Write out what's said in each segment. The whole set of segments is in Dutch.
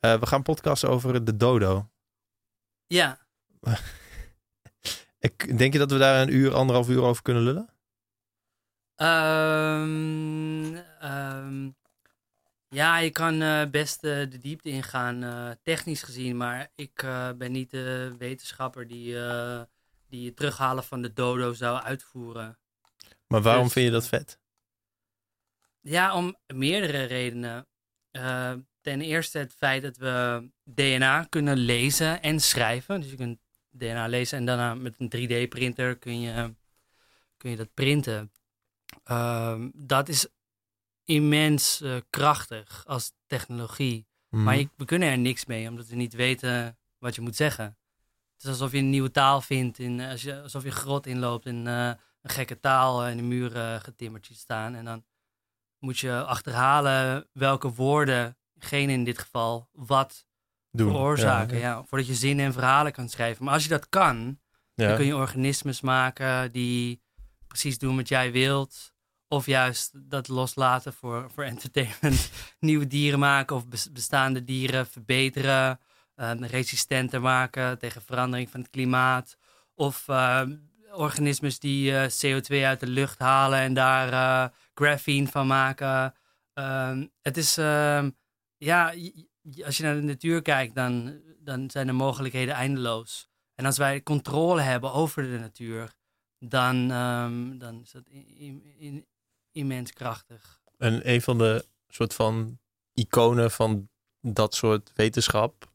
Eh, we gaan podcasten over de dodo. Ja. Ik, denk je dat we daar een uur, anderhalf uur over kunnen lullen? Ehm, ehm, ja, je kan eh, best eh, de diepte ingaan, technisch gezien. Maar ik ben niet de wetenschapper die, die het terughalen van de dodo zou uitvoeren. Maar waarom Dus, vind je dat vet? Ja, om meerdere redenen. Ten eerste het feit dat we DNA kunnen lezen en schrijven. Dus je kunt DNA lezen en daarna met een 3D-printer kun je, kun je dat printen. Ehm, dat is immens eh, krachtig als technologie. Mhm. Maar je- we kunnen er niks mee, omdat we niet weten wat je moet zeggen. Het is alsof je een nieuwe taal vindt, in, eh, als je, alsof je grot inloopt en eh, een gekke taal in de muur eh, getimmerd staan. En dan moet je achterhalen welke woorden, geen in dit geval, wat Doen. veroorzaken. Ja, Ja, voordat je zinnen en verhalen kan schrijven. Maar als je dat kan, dan kun je organismes maken die precies doen wat jij wilt. Of juist dat loslaten voor, voor entertainment. Nieuwe dieren maken of bes- bestaande dieren verbeteren. eh, resistenter maken tegen verandering van het klimaat. Of eh, organismes die eh, CO2 uit de lucht halen en daar eh graphene van maken. Ehm, het is, ehm, ja, als je naar de natuur kijkt, dan, dan zijn de mogelijkheden eindeloos. En als wij controle hebben over de natuur, dan, ehm, dan is dat i- i- i- immens krachtig. En een van de soort van iconen van dat soort wetenschap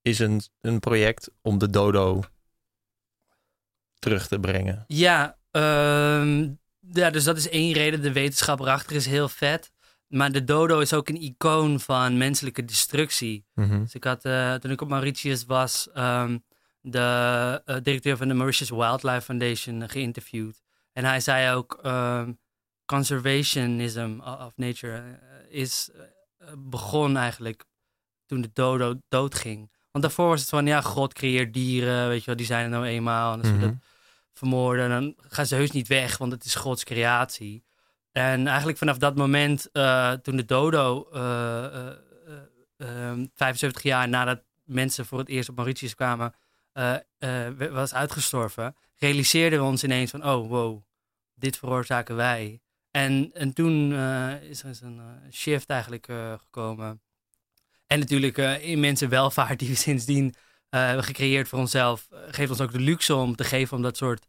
is een, een project om de dodo terug te brengen. Ja, ehm, ja, dus dat is één reden. De wetenschap erachter is heel vet. Maar de dodo is ook een icoon van menselijke destructie. Mhm. Dus ik had, eh, toen ik op Mauritius was, ehm, de eh, directeur van de Mauritius Wildlife Foundation geïnterviewd. En hij zei ook, ehm, conservationism of nature eh, is begon eigenlijk toen de dodo doodging. Want daarvoor was het van, ja, God creëert dieren, weet je wel, die zijn er nou eenmaal. En als we Mhm. dat vermoorden, dan gaan ze heus niet weg, want het is Gods creatie. En eigenlijk vanaf dat moment, eh, toen de dodo, eh, eh, eh, ehm, 75 jaar nadat mensen voor het eerst op Mauritius kwamen, was uitgestorven, realiseerden we ons ineens van, oh wow, dit veroorzaken wij. En, en toen is er eens een shift eigenlijk gekomen. En natuurlijk immense welvaart die we sindsdien hebben gecreëerd voor onszelf, geeft ons ook de luxe om te geven om dat soort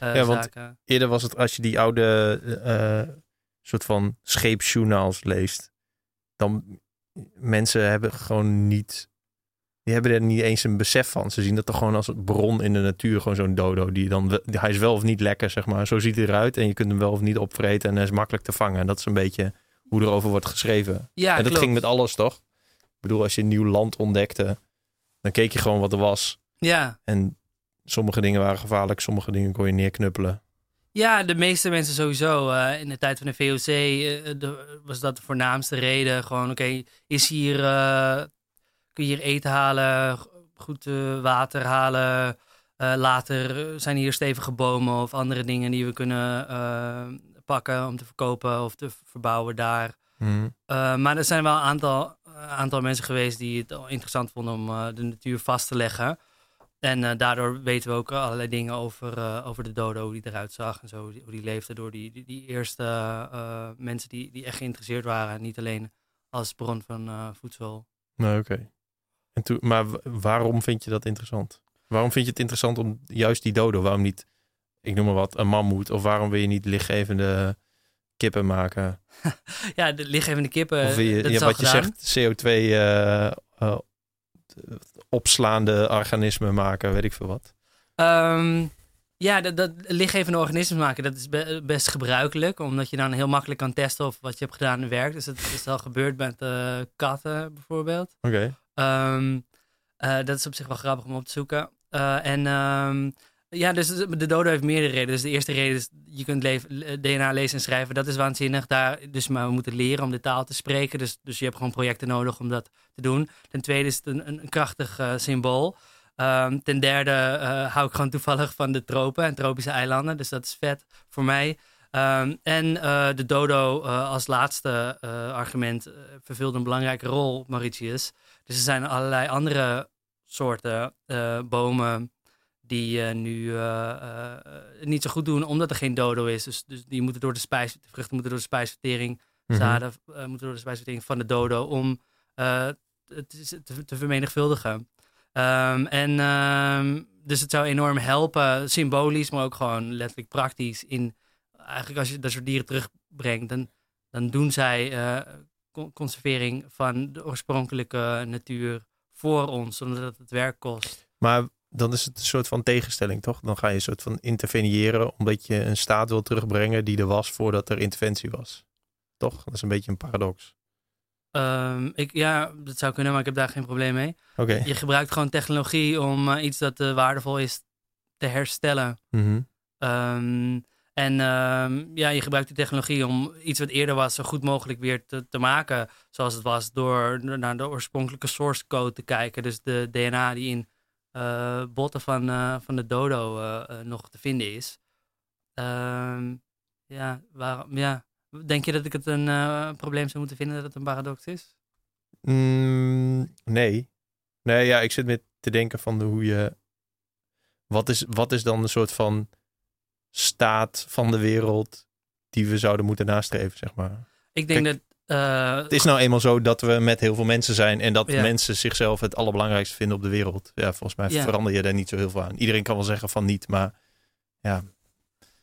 Ja, want- zaken. Eerder was het als je die oude soort van scheepsjournaals leest, dan mensen hebben gewoon niet, die hebben er niet eens een besef van. Ze zien dat toch gewoon als een bron in de natuur, gewoon zo'n dodo die dan, hij is wel of niet lekker, zeg maar. Zo ziet hij eruit en je kunt hem wel of niet opvreten en hij is makkelijk te vangen. En dat is een beetje hoe erover wordt geschreven. Ja, en dat klopt. ging met alles, toch? Ik bedoel, als je een nieuw land ontdekte, dan keek je gewoon wat er was. Ja. En sommige dingen waren gevaarlijk, sommige dingen kon je neerknuppelen. Ja, de meeste mensen sowieso. eh, in de tijd van de VOC eh, de- was dat de voornaamste reden. Gewoon, oké, is hier, eh, kun je hier eten halen, goed water halen. Later zijn hier stevige bomen of andere dingen die we kunnen pakken om te verkopen of te verbouwen daar. Mhm. Maar er zijn wel een aantal, aantal mensen geweest die het al interessant vonden om de natuur vast te leggen. En eh, daardoor weten we ook allerlei dingen over, eh, over de dodo, hoe die eruit zag en zo, hoe die, hoe die leefde door die, die, die eerste eh, mensen die, die echt geïnteresseerd waren. Niet alleen als bron van voedsel. Nou, oké. En toen, maar waarom vind je dat interessant? Waarom vind je het interessant om juist die dodo? Waarom niet, ik noem maar wat, een mammoet? Of waarom wil je niet lichtgevende kippen maken? Ja, de lichtgevende kippen, of je, dat ja, is wat je zegt, CO2 eh, eh, opslaande organismen maken, weet ik veel wat. Ehm, ja, dat, dat lichtgevende organismen maken, dat is be- best gebruikelijk. Omdat je dan heel makkelijk kan testen of wat je hebt gedaan werkt. Dus dat is al gebeurd met eh, katten bijvoorbeeld. Oké. Ehm, eh, dat is op zich wel grappig om op te zoeken. Eh, en ehm, ja, dus de dodo heeft meerdere redenen. Dus de eerste reden is, je kunt DNA lezen en schrijven. Dat is waanzinnig. Daar, dus maar we moeten leren om de taal te spreken. Dus, dus je hebt gewoon projecten nodig om dat te doen. Ten tweede is het een, een, krachtig eh, symbool. Ehm, ten derde eh, hou ik gewoon toevallig van de tropen en tropische eilanden. Dus dat is vet voor mij. Ehm, en eh, de dodo als laatste argument vervulde een belangrijke rol op Mauritius. Dus er zijn allerlei andere soorten bomen die nu niet zo goed doen omdat er geen dodo is. Dus, dus die moeten door de spijs, de vruchten moeten door de spijsvertering, Mhm. zaden moeten door de spijsvertering van de dodo om het te, te, vermenigvuldigen. Um, en um, dus het zou enorm helpen, symbolisch, maar ook gewoon letterlijk praktisch in eigenlijk als je dat soort dieren terugbrengt, dan, dan doen zij conservering van de oorspronkelijke natuur voor ons, omdat het werk kost. Maar dan is het een soort van tegenstelling, toch? Dan ga je een soort van interveneren omdat je een staat wil terugbrengen die er was voordat er interventie was. Toch? Dat is een beetje een paradox. Um, ik, ja, dat zou kunnen, maar ik heb daar geen probleem mee. Okay. Je gebruikt gewoon technologie om uh, iets dat uh, waardevol is te herstellen. Mm -hmm. um, en um, ja, je gebruikt die technologie om iets wat eerder was zo goed mogelijk weer te, te maken. Zoals het was door naar de oorspronkelijke source code te kijken. Dus de DNA die in uh, botten van, uh, van de dodo uh, nog te vinden is. Um, ja, waarom, ja, denk je dat ik het een probleem zou moeten vinden dat het een paradox is? Mm, nee. Nee, ja, ik zit met te denken van de, hoe je... Wat is, wat is dan een soort van staat van de wereld die we zouden moeten nastreven, zeg maar. Ik denk Kijk, dat. Uh, Het is nou eenmaal zo dat we met heel veel mensen zijn en dat Ja. mensen zichzelf het allerbelangrijkste vinden op de wereld. Ja, volgens mij Ja. verander je daar niet zo heel veel aan. Iedereen kan wel zeggen van niet, maar ja,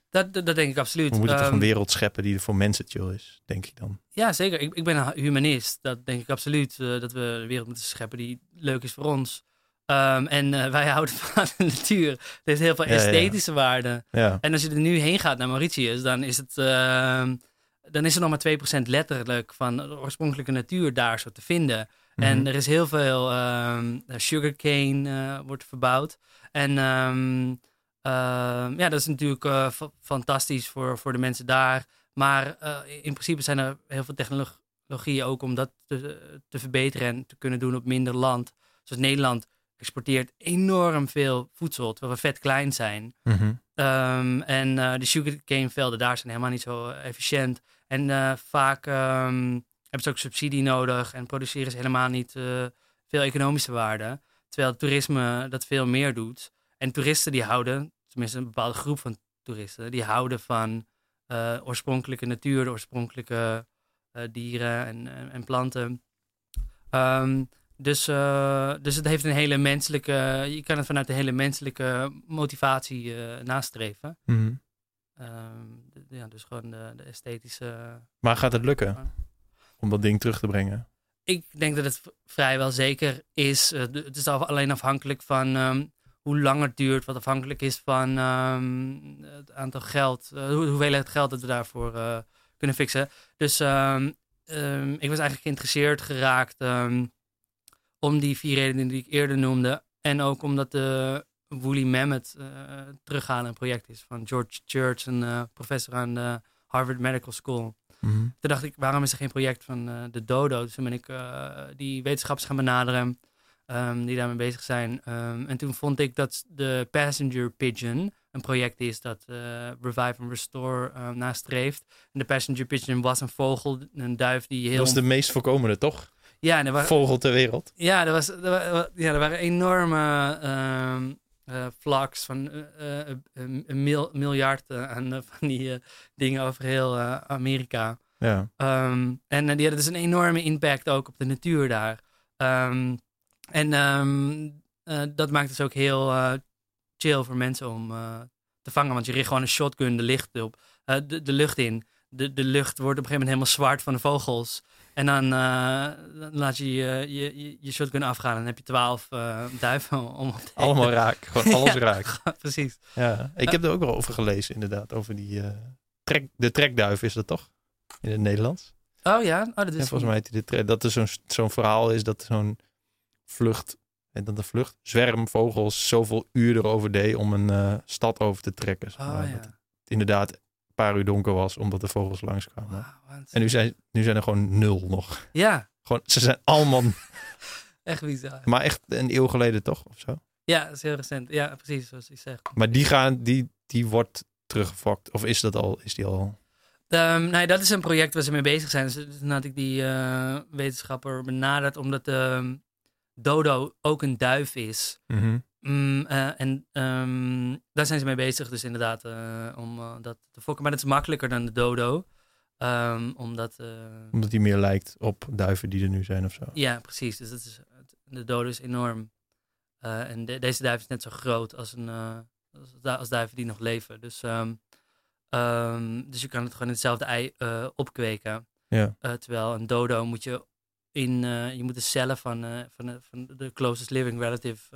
dat, dat, dat denk ik absoluut. we moeten toch Ehm, een wereld scheppen die er voor mensen chill is, denk ik dan. Ja, zeker. Ik, ik ben een humanist. Dat denk ik absoluut. eh, dat we een wereld moeten scheppen die leuk is voor ons. Ehm, en eh, wij houden van de natuur. Het heeft heel veel Ja, ja, esthetische waarde. En als je er nu heen gaat naar Mauritius, dan is het. Dan is er nog maar 2% letterlijk van de oorspronkelijke natuur daar zo te vinden. En Mhm. er is heel veel ehm sugarcane eh, wordt verbouwd. En ehm, ehm, ja, dat is natuurlijk eh, fa- fantastisch voor, voor de mensen daar. Maar eh, in principe zijn er heel veel technologieën ook om dat te, te verbeteren en te kunnen doen op minder land. Zoals Nederland exporteert enorm veel voedsel, terwijl we vet klein zijn. Mhm. En eh, de sugarcane velden daar zijn helemaal niet zo efficiënt. En eh, vaak ehm, hebben ze ook subsidie nodig en produceren ze helemaal niet eh, veel economische waarde. Terwijl het toerisme dat veel meer doet. En toeristen die houden, tenminste een bepaalde groep van toeristen, die houden van eh, oorspronkelijke natuur, de oorspronkelijke dieren en, en, en planten. Ehm, dus, dus het heeft een hele menselijke, je kan het vanuit een hele menselijke motivatie nastreven. D- ja, dus gewoon de, de esthetische. Maar gaat het lukken om dat ding terug te brengen? Ik denk dat het vrijwel zeker is. Eh, het is al- alleen afhankelijk van ehm, hoe lang het duurt, wat afhankelijk is van ehm, het aantal geld, eh, hoe, hoeveelheid geld dat we daarvoor eh, kunnen fixen. Dus ehm, ik was eigenlijk geïnteresseerd geraakt om die vier redenen die ik eerder noemde. En ook omdat de Woolly Mammoth eh terughalen project is van George Church, een eh, professor aan de Harvard Medical School. Mhm. Toen dacht ik, waarom is er geen project van eh, de dodo? Dus toen ben ik die wetenschappers gaan benaderen ehm, die daarmee bezig zijn. Ehm, en toen vond ik dat de Passenger Pigeon een project is dat Revive and Restore eh, nastreeft. En de Passenger Pigeon was een vogel, een duif die heel... Dat is de meest voorkomende, toch? Ja, er Vogel ter wereld. ja, er, was, er, wa- ja, er waren enorme eh, vlaks van eh, een een mil- miljard aan van die dingen over heel Amerika. Ja. Ehm, en die hadden dus een enorme impact ook op de natuur daar. Ehm, en ehm, eh, dat maakt het ook heel chill voor mensen om te vangen. Want je richt gewoon een shotgun de, licht op, de, de lucht in. De, de lucht wordt op een gegeven moment helemaal zwart van de vogels. En dan, eh, dan laat je je, je, je- shotgun afgaan. En dan heb je twaalf eh, duiven om op te Allemaal raak. Gewoon alles Ja. raak. Precies. Ja. Ik heb er ook wel over gelezen, inderdaad. Over die eh, trek, de trekduif is dat toch? In het Nederlands. Oh ja, oh, dat is volgens mij heet dat er zo'n zo'n verhaal is dat zo'n vlucht, en dat de vlucht, zwerm vogels zoveel uur erover deed om een stad over te trekken. zeg Oh ja. Dat inderdaad paar uur donker was omdat de vogels langskwamen. Wat- En nu zijn, nu zijn er gewoon nul nog. Ja, Gewoon, ze zijn allemaal, echt bizar. maar echt een eeuw geleden toch? Of zo? Ja, dat is heel recent. Ja, precies zoals je zegt. Maar die gaan, die, die wordt teruggefokt. Of is dat al, is die al? Ehm, nee, dat is een project waar ze mee bezig zijn. Dus toen had ik die eh, wetenschapper benaderd, omdat ehm, dodo ook een duif is. Mhm. Mm, eh, en ehm, daar zijn ze mee bezig, dus inderdaad, eh, om eh, dat te fokken. Maar dat is makkelijker dan de dodo. Ehm, omdat, Omdat die meer lijkt op duiven die er nu zijn of zo. ja, precies. Dus dat is, de dodo is enorm. En de- deze duif is net zo groot als, een, als, du- als duiven die nog leven. Dus, ehm, dus je kan het gewoon in hetzelfde ei opkweken. Ja. Terwijl een dodo moet je in, je moet de cellen van, van, van de closest living relative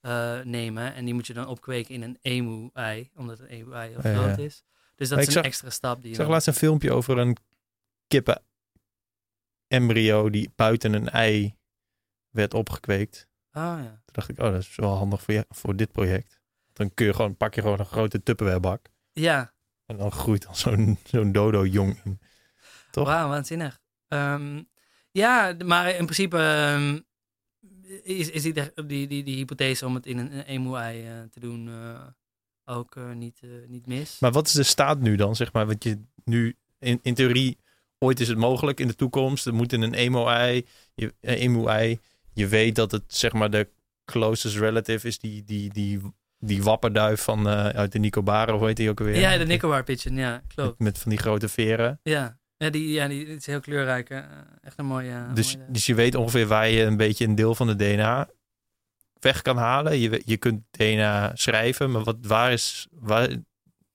eh, nemen. En die moet je dan opkweken in een emu-ei, omdat een emu-ei heel ja, groot ja. is. Dus dat Maar is een zag- extra stap die Ik zag dan- laatst een filmpje over een kippen embryo die buiten een ei werd opgekweekt. Oh ja. Toen dacht ik, oh, dat is wel handig voor, je, voor dit project. Dan kun je gewoon, pak je gewoon een grote tupperwarebak. Ja, En dan groeit dan zo'n zo'n dodo-jong in. Toch? wauw, waanzinnig. Ehm, ja, maar in principe ehm, is, is die, die, die, die hypothese om het in een, emu-ei eh, te doen eh, ook eh, niet, niet mis. Maar wat is de staat nu dan, zeg maar? Want je nu, in, in theorie, ooit is het mogelijk in de toekomst. Er moet in een emo-ei, je, emu-ei. Je weet dat het, zeg maar, de closest relative is die, die, die, die wapperduif van, uit de Nicobaren, hoe heet die ook alweer? ja, de Nicobar Pigeon, ja, klopt. Met, met van die grote veren. Ja, ja, die, ja die, is heel kleurrijk. eh, echt een mooie... Dus, mooie- dus je weet ongeveer waar je een beetje een deel van de DNA weg kan halen. Je, je kunt DNA schrijven, maar wat, waar is, waar,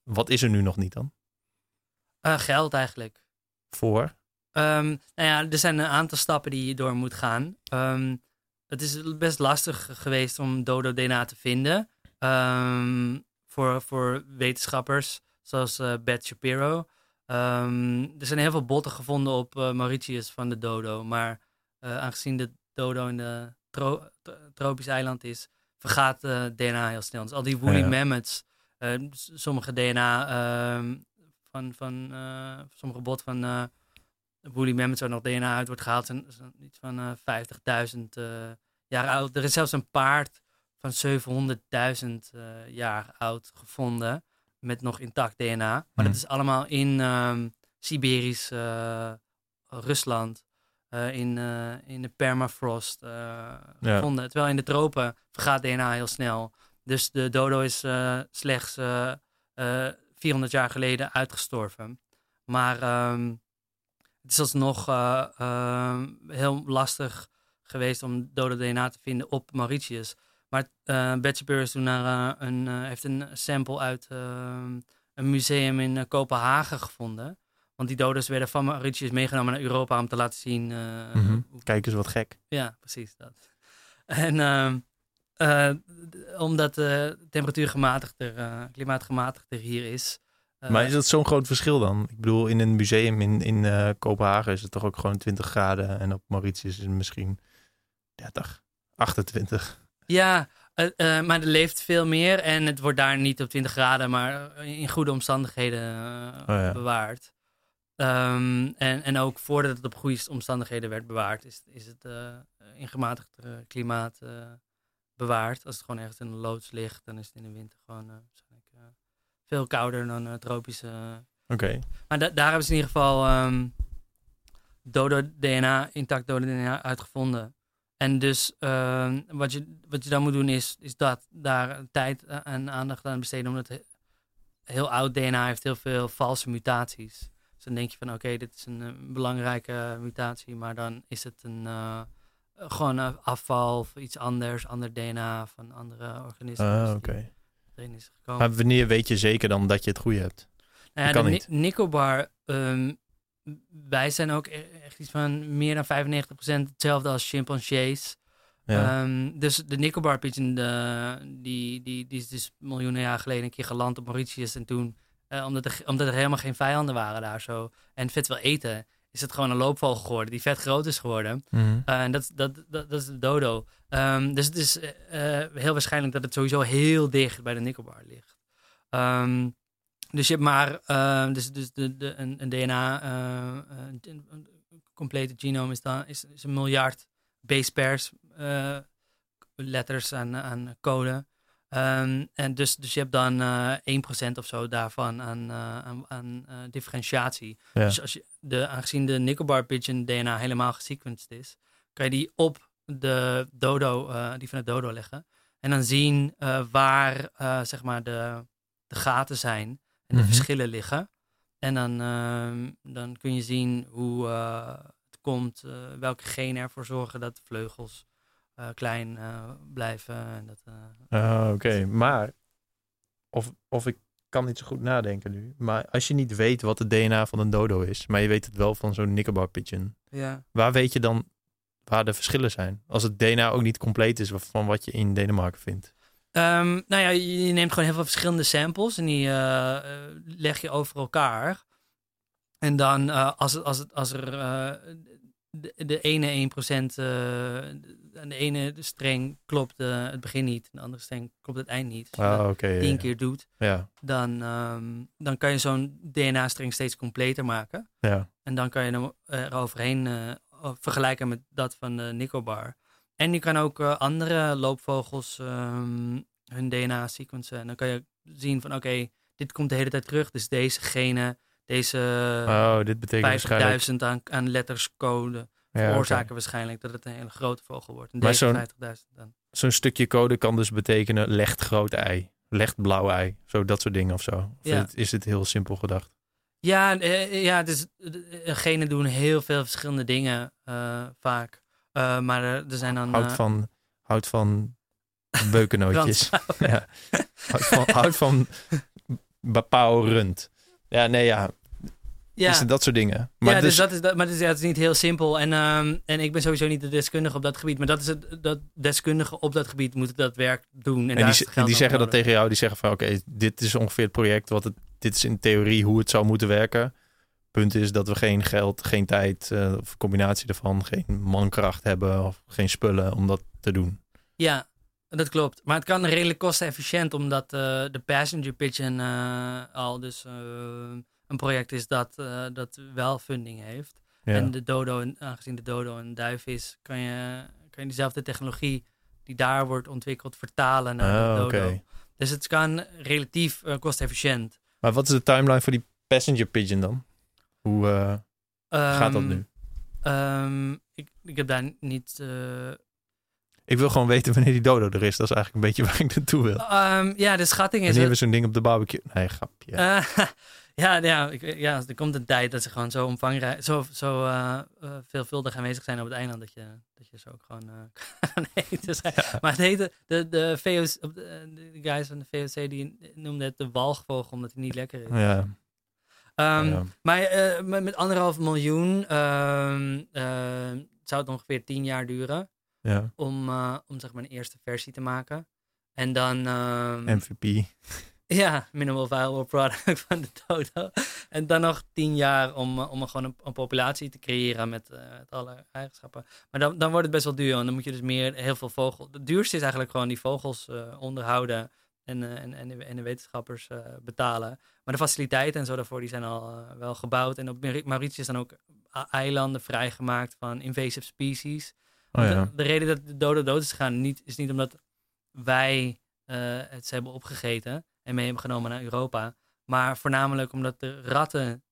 wat is er nu nog niet dan? Eh, geld eigenlijk. Voor? Ehm, nou ja, er zijn een aantal stappen die je door moet gaan. Ehm, het is best lastig geweest om dodo-DNA te vinden. ehm, voor, voor wetenschappers, zoals eh Beth Shapiro. Ehm, er zijn heel veel botten gevonden op eh, Mauritius van de dodo. Maar eh, aangezien de dodo in de tro tro- tropisch eiland is, vergaat eh, DNA heel snel. Dus al die woolly Ja. mammoths, eh, sommige DNA ehm, van, van sommige bot van woolly mammoths waar nog DNA uit wordt gehaald, zijn, zijn iets van eh 50.000 eh, jaar oud. Er is zelfs een paard van 700.000 eh, jaar oud gevonden met nog intact DNA. Maar Hmm. dat is allemaal in ehm, Siberisch eh, Rusland, eh, in, eh, in de permafrost gevonden. Terwijl in de tropen vergaat DNA heel snel. Dus de dodo is slechts eh, eh, 400 jaar geleden uitgestorven. Maar ehm, het is alsnog eh, ehm, heel lastig geweest om dode DNA te vinden op Mauritius. Maar uh, Betsy Burr is toen naar, eh, een, eh, heeft een sample uit ehm, een museum in eh, Kopenhagen gevonden. Want die dodos werden van Mauritius meegenomen naar Europa om te laten zien. eh, Mhm. hoe- Kijk eens wat gek. ja, precies dat. En ehm, eh, omdat de temperatuur gematigder, eh, klimaatgematigder hier is. eh, maar is dat zo'n groot verschil dan? Ik bedoel, in een museum in, in eh, Kopenhagen is het toch ook gewoon 20 graden. En op Mauritius is het misschien 30, 28. Ja, eh, eh, maar er leeft veel meer en het wordt daar niet op 20 graden, maar in goede omstandigheden eh, Oh ja. bewaard. Ehm, en, en ook voordat het op goede omstandigheden werd bewaard, is, is het eh, in gematigd eh, klimaat eh, bewaard. Als het gewoon echt in een loods ligt, dan is het in de winter gewoon eh, waarschijnlijk, eh, veel kouder dan eh, tropische. Oké. Maar da- daar hebben ze in ieder geval ehm dodo-DNA, intact dodo-DNA uitgevonden. En dus ehm, wat, je, wat je dan moet doen is, is dat daar tijd en aandacht aan besteden. Omdat he- heel oud DNA heeft heel veel valse mutaties. Dus dan denk je van oké, dit is een, eh, belangrijke mutatie. Maar dan is het een, eh, gewoon een afval of iets anders. Ander DNA van andere organismen. Ah, oké. erin is gekomen. Maar wanneer weet je zeker dan dat je het goede hebt? Nou ja, de niet. Ni- Nicobar, ehm, wij zijn ook e- echt iets van meer dan 95% hetzelfde als chimpansees. Ja. Ehm, dus de Nicobar pigeon, de, die, die, die is dus miljoenen jaar geleden een keer geland op Mauritius. En toen, eh, omdat, er, omdat er helemaal geen vijanden waren daar zo. En vet wil eten, is het gewoon een loopvogel geworden die vet groot is geworden. Mhm. Eh, en dat, dat, dat, dat is de dodo. Ehm, dus het is eh, eh, heel waarschijnlijk dat het sowieso heel dicht bij de Nicobar ligt. Ehm, dus je hebt maar eh, dus, dus de, de, een, een DNA, eh, een, een complete genome is, dan, is, is een miljard base pairs, eh, letters aan, aan code. Ehm, en dus, dus je hebt dan eh 1% of zo daarvan aan, aan, aan differentiatie. Ja. Dus als je de, aangezien de Nickelbar pigeon DNA helemaal gesequenced is, kan je die op de dodo, die van de dodo leggen. En dan zien waar zeg maar de, de gaten zijn en de Mhm. verschillen liggen. En dan, ehm, dan kun je zien hoe eh, het komt, eh, welke genen ervoor zorgen dat de vleugels eh, klein blijven. En dat, Ah, Oké, maar of, of ik kan niet zo goed nadenken nu. Maar als je niet weet wat het DNA van een dodo is, maar je weet het wel van zo'n nickelbar pigeon, ja. waar weet je dan waar de verschillen zijn? Als het DNA ook niet compleet is van wat je in Denemarken vindt. Ehm, nou ja, je neemt gewoon heel veel verschillende samples en die eh, eh, leg je over elkaar. En dan eh, als, als, als er de, de ene 1%, eh aan de ene streng klopt het begin niet, en de andere streng klopt het eind niet. Als je Ah, ja, tien ja. keer doet, Ja, dan, ehm, dan kan je zo'n DNA-streng steeds completer maken. ja. En dan kan je hem eroverheen vergelijken met dat van de Nicobar. En je kan ook eh, andere loopvogels ehm, hun DNA sequencen. En dan kan je zien van oké, dit komt de hele tijd terug. Dus deze gene, deze Oh, dit betekent waarschijnlijk... 50.000 aan, aan letters code Ja, veroorzaken waarschijnlijk dat het een hele grote vogel wordt. En Maar deze zo'n- 50.000 dan. Zo'n stukje code kan dus betekenen legt groot ei, legt blauw ei, zo dat soort dingen of zo. Of Ja. is het heel simpel gedacht? Ja, eh, ja dus, eh, genen doen heel veel verschillende dingen eh, vaak. Eh, maar er, er zijn dan... Houdt eh, van, houdt van beukennootjes. ja. Houdt van, houdt van bepaal rund. Ja, nee, ja. ja. Dat soort dingen. Maar ja, dus, dus, dat is, dat, maar het is, ja, het is niet heel simpel. En, ehm, en ik ben sowieso niet de deskundige op dat gebied. Maar dat is het, dat deskundigen op dat gebied moeten dat werk doen. En, en daar die, en die zeggen dat tegen jou. Die zeggen van oké, dit is ongeveer het project. Wat het, dit is in theorie hoe het zou moeten werken. Punt is dat we geen geld, geen tijd eh, of combinatie daarvan, geen mankracht hebben of geen spullen om dat te doen. Ja, dat klopt. Maar het kan redelijk kostenefficiënt, omdat eh, de Passenger Pigeon eh, al dus een project is dat, dat wel funding heeft. Ja. En de dodo, en- aangezien de dodo een duif is, kan je, kan je diezelfde technologie die daar wordt ontwikkeld vertalen naar Ah, de oké. dodo. Dus het kan relatief kostenefficiënt. Maar wat is de timeline voor die passenger pigeon dan? Hoe eh, gaat dat Ehm, nu? ehm, ik, ik heb daar niet. eh, Ik wil gewoon weten wanneer die dodo er is. Dat is eigenlijk een beetje waar ik naartoe wil. ehm, ja, de schatting is. Wanneer we zo'n ding op de barbecue... Nee, grapje. Eh, ja, ja, ik- ja, er komt een tijd dat ze gewoon zo omvangrijk, zo, zo veelvuldig aanwezig zijn op het eiland dat je, dat je ze ook gewoon kan eten. Maar het heette, de, de, VOC, de guys van de VOC die noemden het de walgvogel omdat hij niet lekker is. Ja, Ehm. Maar eh, met, met anderhalf miljoen ehm, eh, zou het ongeveer tien jaar duren. ja. om, eh, om zeg maar een eerste versie te maken. En dan, ehm, MVP. ja, minimal viable product van de dodo. En dan nog tien jaar om, eh, om gewoon een, een populatie te creëren met, met alle eigenschappen. Maar dan, dan wordt het best wel duur. En dan moet je dus meer, heel veel vogels. Het duurste is eigenlijk gewoon die vogels onderhouden en, eh, en, en, de, en de wetenschappers eh, betalen. Maar de faciliteiten en zo daarvoor, die zijn al eh, wel gebouwd. En op Mauri- Mauritius zijn ook eilanden vrijgemaakt van invasive species. Oh ja. de, de reden dat de dodo dood is gegaan niet, is niet omdat wij het ze hebben opgegeten en mee hebben genomen naar Europa. Maar voornamelijk omdat de ratten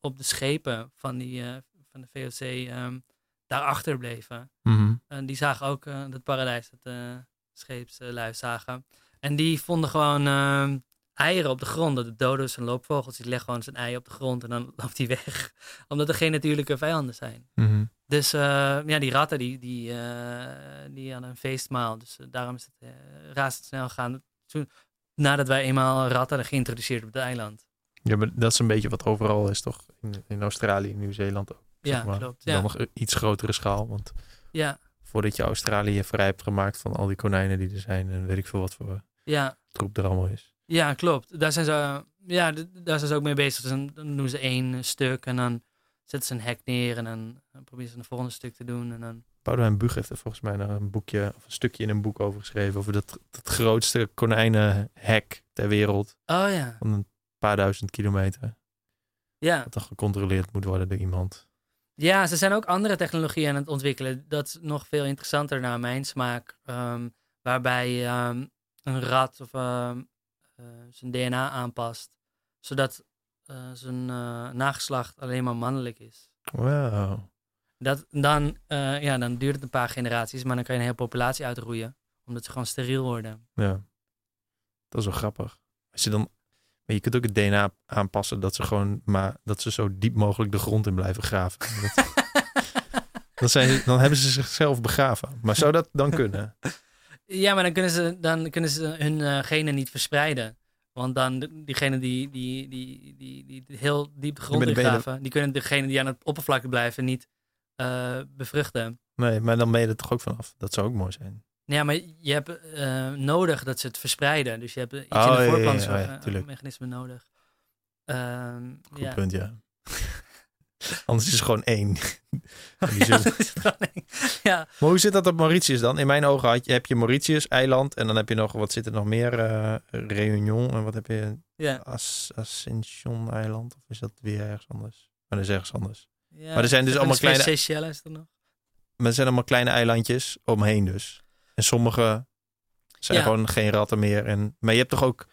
op de schepen van, die, van de VOC ehm daarachter bleven. Mhm. En die zagen ook het paradijs dat de scheepslui zagen. En die vonden gewoon ehm, eieren op de grond. De dodo's en loopvogels, die leggen gewoon zijn ei op de grond en dan loopt hij weg. Omdat er geen natuurlijke vijanden zijn. Mhm. Dus eh, ja, die ratten die, die, eh, die hadden een feestmaal. Dus eh, daarom is het eh, razendsnel gegaan. Toen, nadat wij eenmaal ratten hadden geïntroduceerd op het eiland. Ja, maar dat is een beetje wat overal is, toch? In, in Australië, in Nieuw-Zeeland ook. Ja, maar. klopt. Dan Ja, nog een iets grotere schaal. Want ja, voordat je Australië vrij hebt gemaakt van al die konijnen die er zijn... en weet ik veel wat voor ja, troep er allemaal is. ja, klopt. Daar zijn ze, ja, daar zijn ze ook mee bezig. Dus dan, dan doen ze één stuk en dan zetten ze een hek neer. En dan, dan proberen ze een volgende stuk te doen. En dan, Boudewijn Bug heeft er volgens mij nog een boekje... of een stukje in een boek over geschreven... over dat, dat grootste konijnenhek ter wereld... oh ja, van een paar duizend kilometer... ja. dat dan gecontroleerd moet worden door iemand. Ja, ze zijn ook andere technologieën aan het ontwikkelen. Dat is nog veel interessanter naar mijn smaak. ehm, waarbij ehm, een rat of ehm, eh, zijn DNA aanpast, zodat eh, zijn eh, nageslacht alleen maar mannelijk is. Wow. Dat, dan, ja, dan duurt het een paar generaties, maar dan kan je een hele populatie uitroeien, omdat ze gewoon steriel worden. Ja. Dat is wel grappig. Als je dan... Maar je kunt ook het DNA aanpassen dat ze gewoon... Maar dat ze zo diep mogelijk de grond in blijven graven. Dat, dan, zijn ze, dan hebben ze zichzelf begraven. Maar zou dat dan kunnen? Ja, maar dan kunnen ze, dan kunnen ze hun eh, genen niet verspreiden. Want dan diegenen die, die, die, die, die, die heel diep de grond ingraven, die kunnen degenen die aan het oppervlakte blijven niet eh, bevruchten. Nee, maar dan ben je er toch ook vanaf. Dat zou ook mooi zijn. Ja, maar je hebt eh, nodig dat ze het verspreiden. Dus je hebt iets Oh, in de ja, voorplant ja, ja, nodig. Ehm, Goed ja. punt, ja. Anders is het gewoon één. Zullen- Ja, Maar hoe zit dat op Mauritius dan? In mijn ogen had je, heb je Mauritius, eiland. En dan heb je nog, wat zit er nog meer? eh Réunion. En wat heb je? ja, As, Ascension eiland? Of is dat weer ergens anders? Maar dat is ergens anders. ja. Maar er zijn dus allemaal een kleine- Seychelles er nog? Maar er zijn allemaal kleine eilandjes omheen dus. En sommige zijn Ja. gewoon geen ratten meer. En, maar je hebt toch ook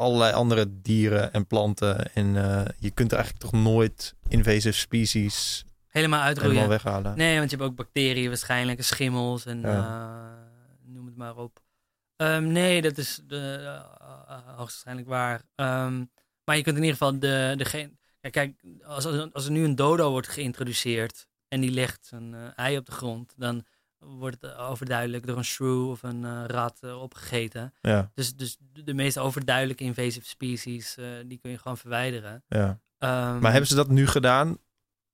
allerlei andere dieren en planten. En eh, je kunt eigenlijk toch nooit invasive species Helemaal uitroeien. helemaal weghalen. Nee, want je hebt ook bacteriën waarschijnlijk, schimmels en Ja. eh, noem het maar op. Ehm, nee, dat is de, eh, hoogstwaarschijnlijk waar. Ehm, maar je kunt in ieder geval de, degene... Kijk, kijk als, als, als er nu een dodo wordt geïntroduceerd en die legt een ei op de grond, dan wordt het overduidelijk door een shrew of een eh, rat eh, opgegeten. Ja, Dus, dus de meest overduidelijke invasive species, eh, die kun je gewoon verwijderen. ja. Ehm, Maar hebben ze dat nu gedaan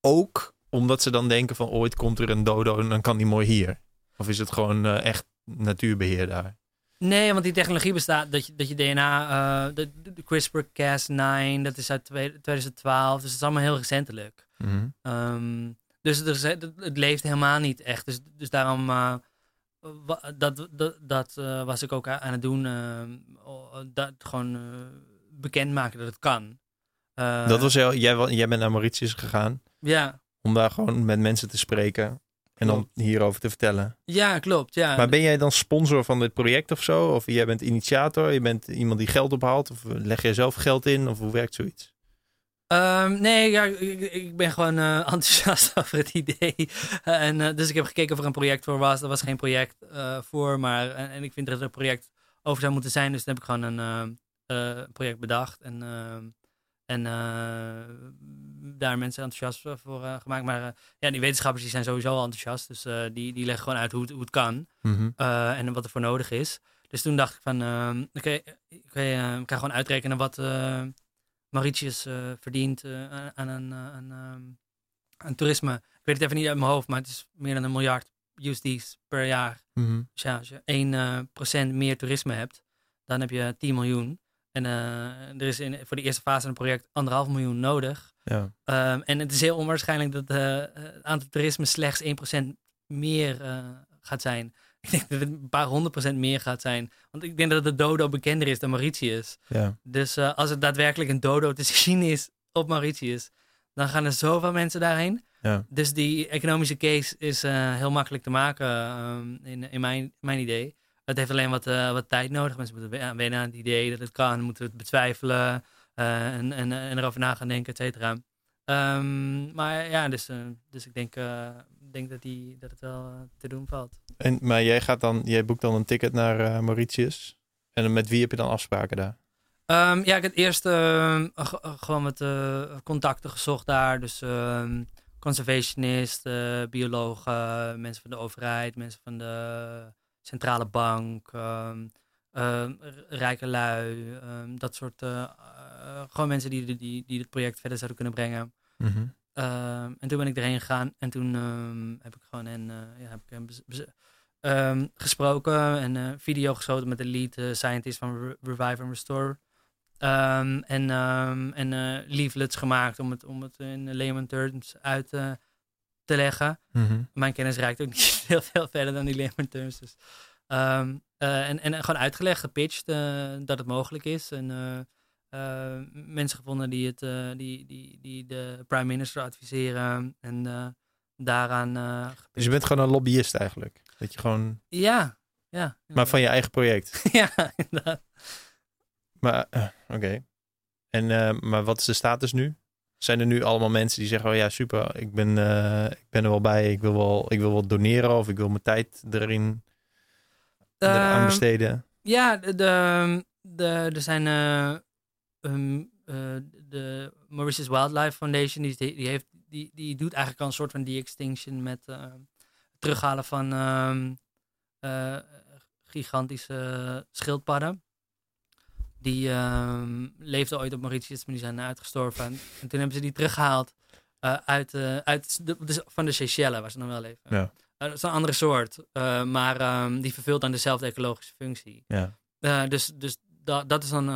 ook omdat ze dan denken van ooit komt er een dodo en dan kan die mooi hier? Of is het gewoon eh, echt natuurbeheer daar? Nee, want die technologie bestaat dat je, dat je DNA, eh, de, de CRISPR-Cas9, dat is uit twee- 2012, dus het is allemaal heel recentelijk. Mhm. Ehm, dus er het, leeft helemaal niet echt. Dus, dus daarom, eh, dat, dat, dat eh, was ik ook aan het doen, oh, dat gewoon eh, bekendmaken dat het kan. Eh, Dat was heel, jij, jij bent naar Mauritius gegaan Ja, om daar gewoon met mensen te spreken en dan hierover te vertellen. ja klopt. Ja. Maar ben jij dan sponsor van dit project of zo? Of jij bent initiator? Je bent iemand die geld ophaalt? Of leg jij zelf geld in? Of hoe werkt zoiets? Ehm, nee, ja, ik, ik ben gewoon eh, enthousiast over het idee. Eh, en, eh, dus ik heb gekeken of er een project voor was. Er was geen project voor, maar en, en ik vind dat er een project over zou moeten zijn. Dus dan heb ik gewoon een project bedacht. En, ehm, en daar mensen enthousiast voor gemaakt. Maar ja, die wetenschappers die zijn sowieso al enthousiast. Dus die, die leggen gewoon uit hoe het, hoe het kan. Mhm. en wat er voor nodig is. Dus toen dacht ik van, ehm, oké, ik ga gewoon uitrekenen wat Mauritius eh, verdient eh, aan, een, eh, aan, ehm, aan toerisme. Ik weet het even niet uit mijn hoofd, maar het is meer dan een miljard USD's per jaar. Mhm. Dus ja, als je 1% procent meer toerisme hebt, dan heb je 10 miljoen. En er is in, voor de eerste fase van het project anderhalf miljoen nodig. Ja. Ehm, en het is heel onwaarschijnlijk dat eh, het aantal toerisme slechts 1% meer gaat zijn. Ik denk dat het een paar honderd procent meer gaat zijn. Want ik denk dat de dodo bekender is dan Mauritius. ja. Dus eh, als er daadwerkelijk een dodo te zien is op Mauritius, dan gaan er zoveel mensen daarheen. Ja. Dus die economische case is eh, heel makkelijk te maken ehm, in, in mijn, mijn idee. Het heeft alleen wat, eh, wat tijd nodig. Mensen moeten we- wennen aan het idee dat het kan, moeten het betwijfelen eh, en, en, en erover na gaan denken, et cetera. Ehm, maar ja, dus, eh, dus ik denk, eh, denk dat, die, dat het wel eh, te doen valt. En, maar jij, gaat dan, jij boekt dan een ticket naar eh, Mauritius. En met wie heb je dan afspraken daar? Ehm, ja, ik heb eerst ehm, eh, gewoon met eh, contacten gezocht daar. Dus ehm conservationisten, biologen, mensen van de overheid, mensen van de centrale bank, r- rijke lui, dat soort. gewoon mensen die, die, die het project verder zouden kunnen brengen. Mhm. En toen ben ik erheen gegaan en toen ehm, heb ik gewoon hen, eh, ja, heb ik hen ehm, gesproken en eh, video geschoten met de lead eh, scientist van Re- Revive and Restore. Ehm, en ehm, en leaflets gemaakt om het, om het in layman terms uit te leggen. Mhm. Mijn kennis reikt ook niet heel veel verder dan die layman terms. Dus, ehm, en, en gewoon uitgelegd, gepitcht dat het mogelijk is. En eh, mensen gevonden die, het, eh, die, die, die de prime minister adviseren. En eh, daaraan. Dus je bent gewoon een lobbyist eigenlijk. Dat je gewoon... ja, Ja, Maar van je eigen project. ja, inderdaad. Maar, oké. En, maar wat is de status nu? Zijn er nu allemaal mensen die zeggen, oh ja, super, ik ben, ik ben er wel bij, ik wil wel, ik wil wel doneren of ik wil mijn tijd erin Ehm, besteden? Ja, de, de, de- er zijn eh, ehm, eh, de Mauritius Wildlife Foundation, die, die, heeft, die, die doet eigenlijk al een soort van de-extinction met eh, terughalen van ehm, eh, gigantische schildpadden. Die ehm, leefden ooit op Mauritius, maar die zijn uitgestorven. En, en toen hebben ze die teruggehaald eh, uit, uit de, dus van de Seychelles, waar ze nog wel leven. Ja. Dat is een andere soort, maar die vervult dan dezelfde ecologische functie. Ja. Dus dus da, dat is dan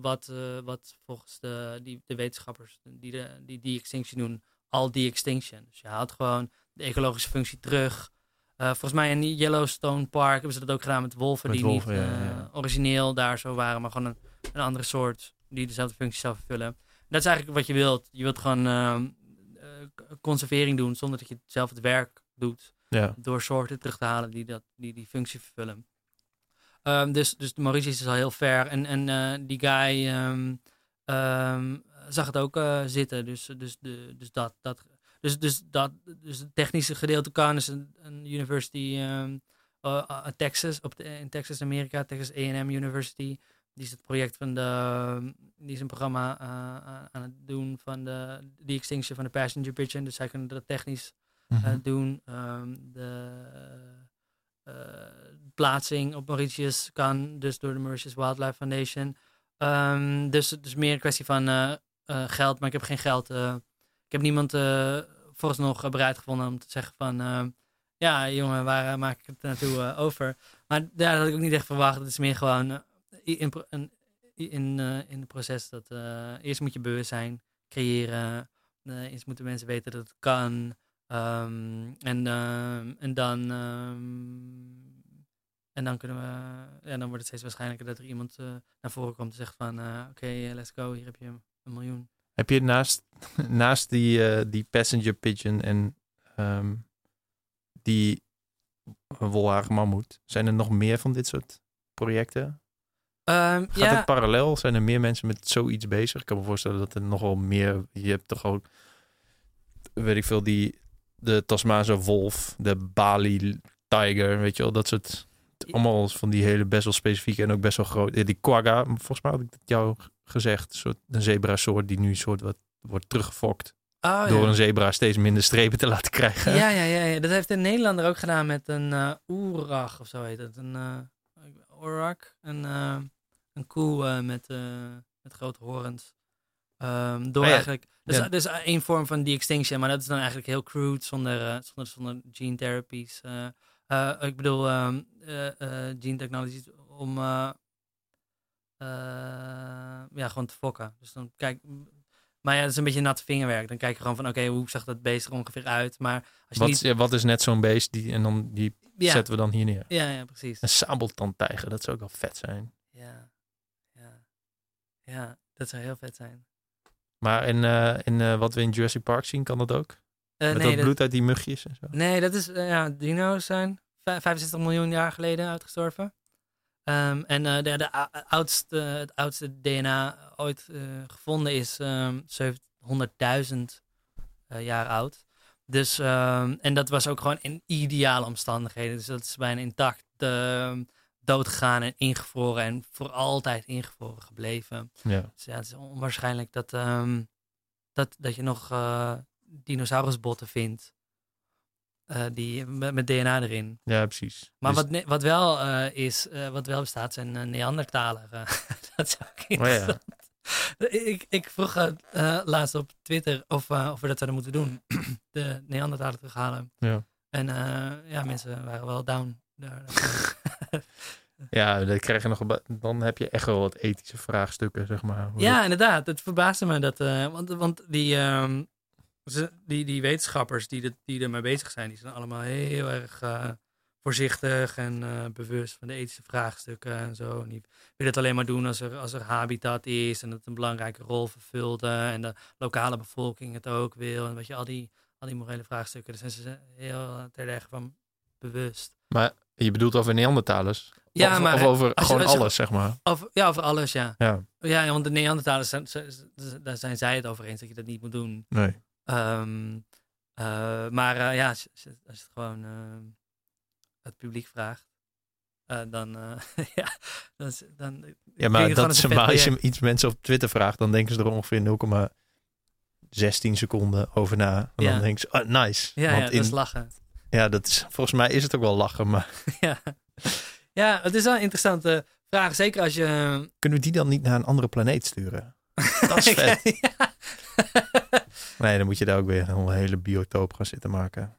wat, eh, wat volgens de, die, de wetenschappers die, de, die die extinction doen, al die extinction. Dus je haalt gewoon de ecologische functie terug. Eh, volgens mij in Yellowstone Park hebben ze dat ook gedaan met wolven Met die wolven, niet ja, eh, ja. origineel daar zo waren, maar gewoon een, een andere soort die dezelfde functie zou vervullen. Dat is eigenlijk wat je wilt. Je wilt gewoon ehm, eh, conservering doen zonder dat je zelf het werk doet Ja. door soorten terug te halen die dat, die, die functie vervullen. Ehm, dus, dus Mauritius is al heel ver. En, en eh, die guy ehm, ehm, zag het ook eh, zitten. Dus, dus, de, dus, dat, dat, dus, dus, dat, dus het technische gedeelte kan. is een, een university eh, Texas, op de, in Texas, Amerika, Texas A&M University. Die is het project van de, die is een programma aan het doen van de, de extinction van de passenger pigeon. Dus zij kunnen dat technisch Mhm. eh, doen. De plaatsing op Mauritius kan dus door de Mauritius Wildlife Foundation. Ehm, dus het is meer een kwestie van eh, eh, geld, maar ik heb geen geld. eh, ik heb niemand vooralsnog eh, bereid gevonden om te zeggen van... ja, jongen, waar maak ik het naartoe over? Maar dat had ik ook niet echt verwacht. Het is meer gewoon in, in, eh, in het proces dat... eerst moet je bewustzijn creëren. eerst moeten mensen weten dat het kan. Ehm, en, ehm, en dan. En dan kunnen we. Ja, dan wordt het steeds waarschijnlijker dat er iemand eh, naar voren komt en zegt van eh, oké, eh, let's go, hier heb je een miljoen. Heb je naast, naast die, die passenger pigeon en ehm, die wolharige mammoet, zijn er nog meer van dit soort projecten? Ehm, Gaat ja, het parallel? Zijn er meer mensen met zoiets bezig? Ik kan me voorstellen dat er nog wel meer... Je hebt toch ook, weet ik veel, die, de Tasmaanse wolf, de Bali tiger, weet je wel, dat soort... Allemaal van die hele best wel specifieke en ook best wel groot. eh, Die quagga, volgens mij had ik dat jou gezegd, een soort een zebra-soort die nu soort wat wordt teruggefokt oh, door ja. een zebra steeds minder strepen te laten krijgen. Ja, ja, ja, ja, dat heeft een Nederlander ook gedaan met een eh oerag of zo heet het. Een oerak, een, eh, een koe met, met grote horens. Ehm, door ja, eigenlijk, dus, ja. is één vorm van de-extinction, maar dat is dan eigenlijk heel crude, zonder, zonder, zonder gene therapies. Eh. Ik bedoel, ehm, eh, eh, gene technologies om ja, gewoon te fokken. Dus dan kijk, maar ja, dat is een beetje nat vingerwerk. Dan kijk je gewoon van, oké, hoe zag dat beest er ongeveer uit? Maar als je Wat, niet... ja, wat is net zo'n beest die, en dan die Ja, zetten we dan hier neer? ja, ja, precies. Een sabeltandtijger, dat zou ook wel vet zijn. Ja, ja, ja, dat zou heel vet zijn. Maar in, in wat we in Jurassic Park zien, kan dat ook? Eh, Met nee, dat dat, bloed uit die mugjes en zo. nee, dat is, eh, ja, dino's zijn vij- 65 miljoen jaar geleden uitgestorven. Ehm, en eh, de, de ou- oudste, het oudste DNA ooit gevonden is ehm 700.000 eh, jaar oud. Dus, ehm, en dat was ook gewoon in ideale omstandigheden. Dus dat is bijna intact doodgegaan en ingevroren en voor altijd ingevroren gebleven. Ja. Dus ja, het is onwaarschijnlijk dat, dat, dat je nog dinosaurusbotten vindt. eh, die, met, met DNA erin. ja, precies. Maar Dus- wat, wat, wel, eh, is, eh, wat wel bestaat zijn Neandertaler. eh. dat zou ik Oh ja. interessant. ik, ik vroeg laatst op Twitter of, of we dat zouden moeten doen. De Neandertaler terughalen. Ja. En ja, mensen waren wel down. daar. Ja, dan, krijg je nog, dan heb je echt wel wat ethische vraagstukken, zeg maar. Ja, inderdaad. Het verbaasde me dat. want, want die, ehm, die, die wetenschappers die, dit, die ermee bezig zijn, die zijn allemaal heel erg eh, voorzichtig en eh, bewust van de ethische vraagstukken en zo. En die willen het alleen maar doen als er, als er habitat is en dat het een belangrijke rol vervult. eh, en de lokale bevolking het ook wil. En weet je, al die, al die morele vraagstukken, daar zijn ze heel terdege van bewust. Maar Je bedoelt over Neandertalers? Ja, of, maar of over je- gewoon als alles, zeg maar. Over, ja, over alles, ja. Ja, Ja, want de Neandertalers, zijn, daar zijn zij het over eens dat je dat niet moet doen. nee. Ehm, eh, maar eh, ja, als, je het gewoon eh, het publiek vraagt, dan, ja, dan, dan Ja, maar dat is maar als je iets mensen op Twitter vraagt, dan denken ze er ongeveer 0,16 seconden over na. En Ja. dan denken ze, ah, nice. Ja, Want ja, in, dat is lachen. ja, dat is, volgens mij is het ook wel lachen, maar ja. ja, het is wel een interessante vraag. Zeker als je... kunnen we die dan niet naar een andere planeet sturen? Dat is vet. ja. Nee, dan moet je daar ook weer een hele biotoop gaan zitten maken.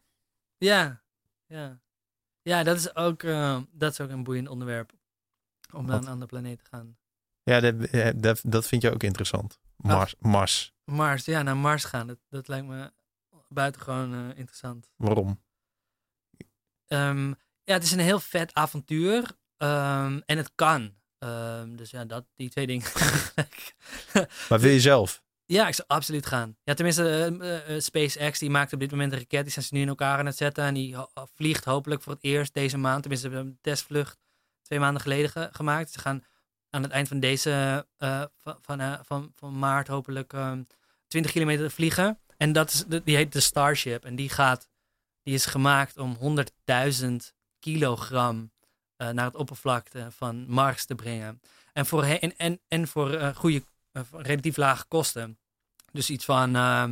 ja, ja. Ja, dat is ook, eh, dat is ook een boeiend onderwerp. Om naar een andere planeet te gaan. Ja, dat, eh, dat, dat vind je ook interessant. Mars. Mars. Mars, ja, naar Mars gaan. Dat, dat lijkt me buitengewoon eh interessant. Waarom? Ehm, ja, het is een heel vet avontuur. ehm, en het kan. Ehm, dus ja, dat, die twee dingen. Maar wil je zelf? Ja, ik zou absoluut gaan. Ja, tenminste, eh, eh, SpaceX die maakt op dit moment een raket. Die zijn ze nu in elkaar aan het zetten. En die vliegt hopelijk voor het eerst deze maand. Tenminste, we hebben een testvlucht twee maanden geleden ge- gemaakt. Ze gaan aan het eind van deze, eh, van, van, eh, van, van maart hopelijk ehm 20 kilometer vliegen. En dat is, die heet de Starship. En die gaat, die is gemaakt om 100.000 kilogram eh, naar het oppervlakte van Mars te brengen. En voor, en, en, en voor eh, goede, eh, relatief lage kosten. Dus iets van eh,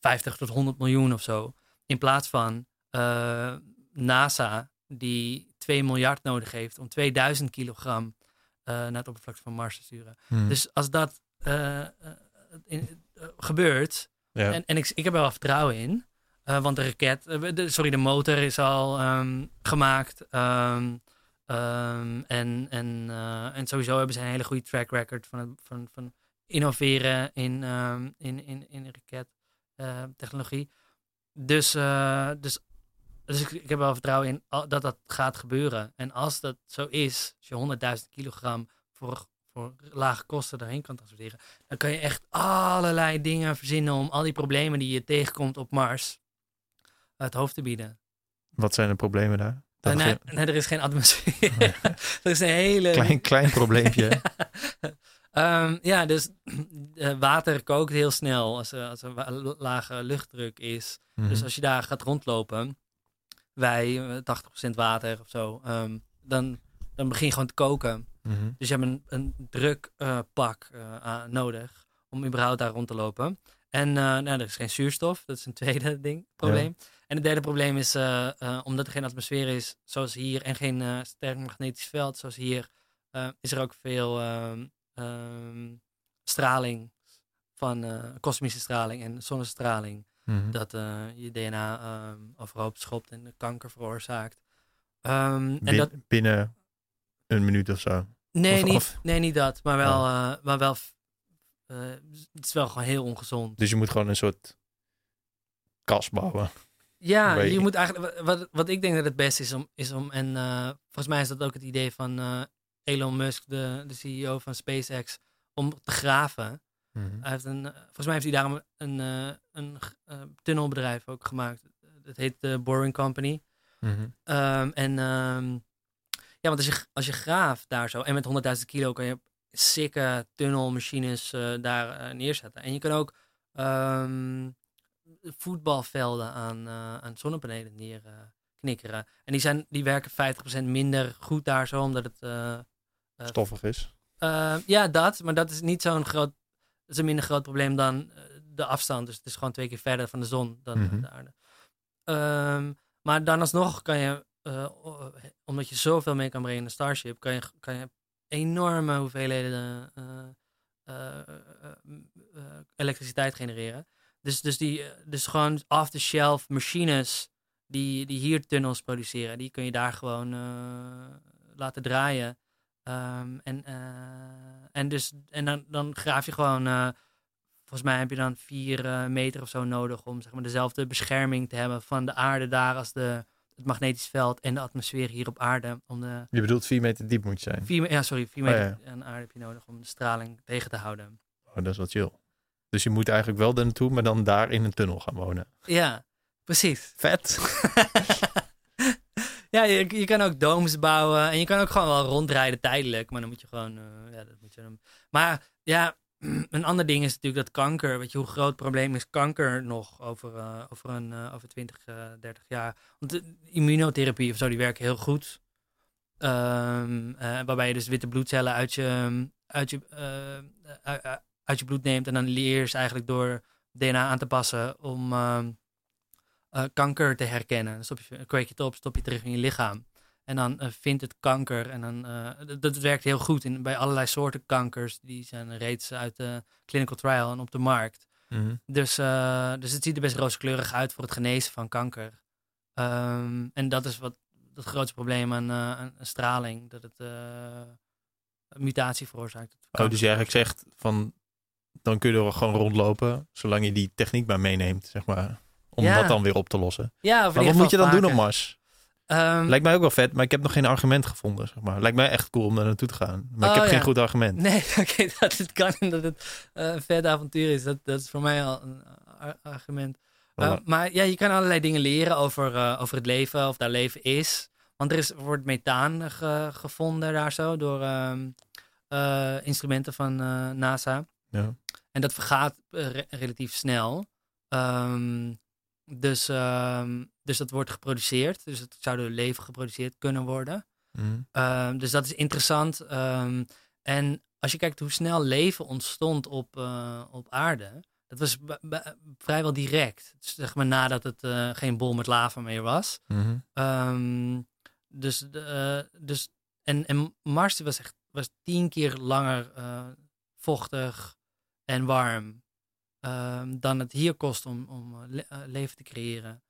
50 tot 100 miljoen of zo. In plaats van eh, NASA, die 2 miljard nodig heeft om 2000 kilogram eh, naar het oppervlakte van Mars te sturen. Hm. Dus als dat eh, eh, in- eh, gebeurt, ja. en, en ik, ik heb er wel vertrouwen in. eh, want de raket, eh, de, sorry, de motor is al ehm, gemaakt. ehm, ehm, en, en, eh, en sowieso hebben ze een hele goede track record van, het- van, van innoveren in, ehm, in, in, in rakettechnologie. dus, eh, dus, dus ik, ik heb wel vertrouwen in dat dat gaat gebeuren. En als dat zo is, als je 100.000 kilogram voor, voor lage kosten daarheen kan transporteren, dan kan je echt allerlei dingen verzinnen om al die problemen die je tegenkomt op Mars het hoofd te bieden. Wat zijn de problemen daar? Dat Eh, nee, nee, er is geen atmosfeer. er is een hele... klein, klein probleempje. Ehm, ja, dus eh, water kookt heel snel als er, als er lage luchtdruk is. Mhm. Dus als je daar gaat rondlopen, wij eh, 80% water of zo, ehm, dan, dan begin je gewoon te koken. Mhm. Dus je hebt een, een drukpak eh, aan- nodig om überhaupt daar rond te lopen. En eh, nou, er is geen zuurstof, dat is een tweede ding, probleem. En het derde probleem is, eh, eh, omdat er geen atmosfeer is, zoals hier, en geen eh, sterk magnetisch veld, zoals hier, eh, is er ook veel ehm, straling van eh, kosmische straling en zonnestraling Mhm. dat eh, je DNA ehm overhoop schopt en kanker veroorzaakt. Ehm, en Bin- dat, Binnen een minuut of zo. nee, of- niet, of- nee, niet dat, maar wel, eh, maar wel het is wel gewoon heel ongezond. Dus je moet gewoon een soort kas bouwen. Ja, je je. moet eigenlijk, wat, wat ik denk dat het beste is om, is om en volgens mij is dat ook het idee van Elon Musk, de, de CEO van SpaceX, om te graven. Mhm. Hij heeft een, eh, volgens mij heeft hij daarom een, eh, een eh, tunnelbedrijf ook gemaakt. Het heet de Boring Company. Mhm. Ehm, en ehm, ja, want als je, als je graaft daar zo, en met 100.000 kilo kan je sikke tunnelmachines daar neerzetten. En je kan ook ehm, voetbalvelden aan, aan zonnepanelen neer eh, knikkeren. En die, zijn, die werken 50% minder goed daar zo, omdat het... eh, Stoffig is. eh, ja, dat. Maar dat is niet zo'n groot... Dat is een minder groot probleem dan eh, de afstand. Dus het is gewoon twee keer verder van de zon dan Mhm. de aarde. Ehm, maar dan alsnog kan je, omdat je zoveel mee kan brengen in de Starship, kan je, kan je enorme hoeveelheden elektriciteit genereren. Dus, dus, die, dus gewoon off-the-shelf machines die, die hier tunnels produceren, die kun je daar gewoon laten draaien. Ehm, en, eh, en, dus, en dan, dan graaf je gewoon, eh, volgens mij heb je dan vier eh, meter of zo nodig om zeg maar, dezelfde bescherming te hebben van de aarde daar als de, het magnetisch veld en de atmosfeer hier op aarde. Om de Je bedoelt vier meter diep moet je zijn. vier, ja, sorry, vier Oh, meter ja. aan aarde heb je nodig om de straling tegen te houden. Oh, dat is wel chill. Dus je moet eigenlijk wel daar naartoe, maar dan daar in een tunnel gaan wonen. Ja, precies. Vet. ja, je, kan ook domes bouwen en je kan ook gewoon wel rondrijden tijdelijk, maar dan moet je gewoon, eh, ja, dat moet je. Maar ja, een ander ding is natuurlijk dat kanker, weet je, hoe groot probleem is kanker nog over, eh, over, een, eh, over 20, eh 30 jaar. Want immunotherapie of zo, die werken heel goed. Ehm, eh, waarbij je dus witte bloedcellen uit je, uit, je, uit, je bloed neemt en dan leer je eigenlijk door DNA aan te passen om ehm, eh, kanker te herkennen. Dan stop je, kweek je het op, stop je terug in je lichaam. En dan eh, vindt het kanker. En dan, eh, dat, dat werkt heel goed in, bij allerlei soorten kankers. Die zijn reeds uit de clinical trial en op de markt. Mhm. Dus, dus het ziet er best rooskleurig uit voor het genezen van kanker. Ehm, en dat is wat het grootste probleem aan, aan straling. Dat het mutatie veroorzaakt. Oh, dus je eigenlijk zegt van, dan kun je er gewoon rondlopen, zolang je die techniek maar meeneemt, zeg maar. Om Ja. dat dan weer op te lossen. Ja, Maar wat moet je dan doen op. Mars? Ehm, Lijkt mij ook wel vet, maar ik heb nog geen argument gevonden, zeg maar. Lijkt mij echt cool om daar naartoe te gaan. Maar ik Oh, heb geen ja. goed argument. Nee, oké, dat het kan en dat het eh, een vet avontuur is. Dat, dat is voor mij al een ar- argument. Uh, Voilà. maar ja, je kan allerlei dingen leren over, eh, over het leven, of daar leven is. Want er is, wordt methaan ge- gevonden daar zo door ehm, eh, instrumenten van eh, NASA. Ja. En dat vergaat eh, re- relatief snel. Ehm, dus, ehm, dus dat wordt geproduceerd. Dus het zou door leven geproduceerd kunnen worden. Mhm. Ehm, dus dat is interessant. Ehm, en als je kijkt hoe snel leven ontstond op, eh, op aarde, dat was vrijwel direct. Dus zeg maar nadat het eh, geen bol met lava meer was. Mhm. Ehm, dus, de, eh, dus en, en Mars was echt was tien keer langer vochtig en warm ehm, dan het hier kost om, om eh, le- eh, leven te creëren.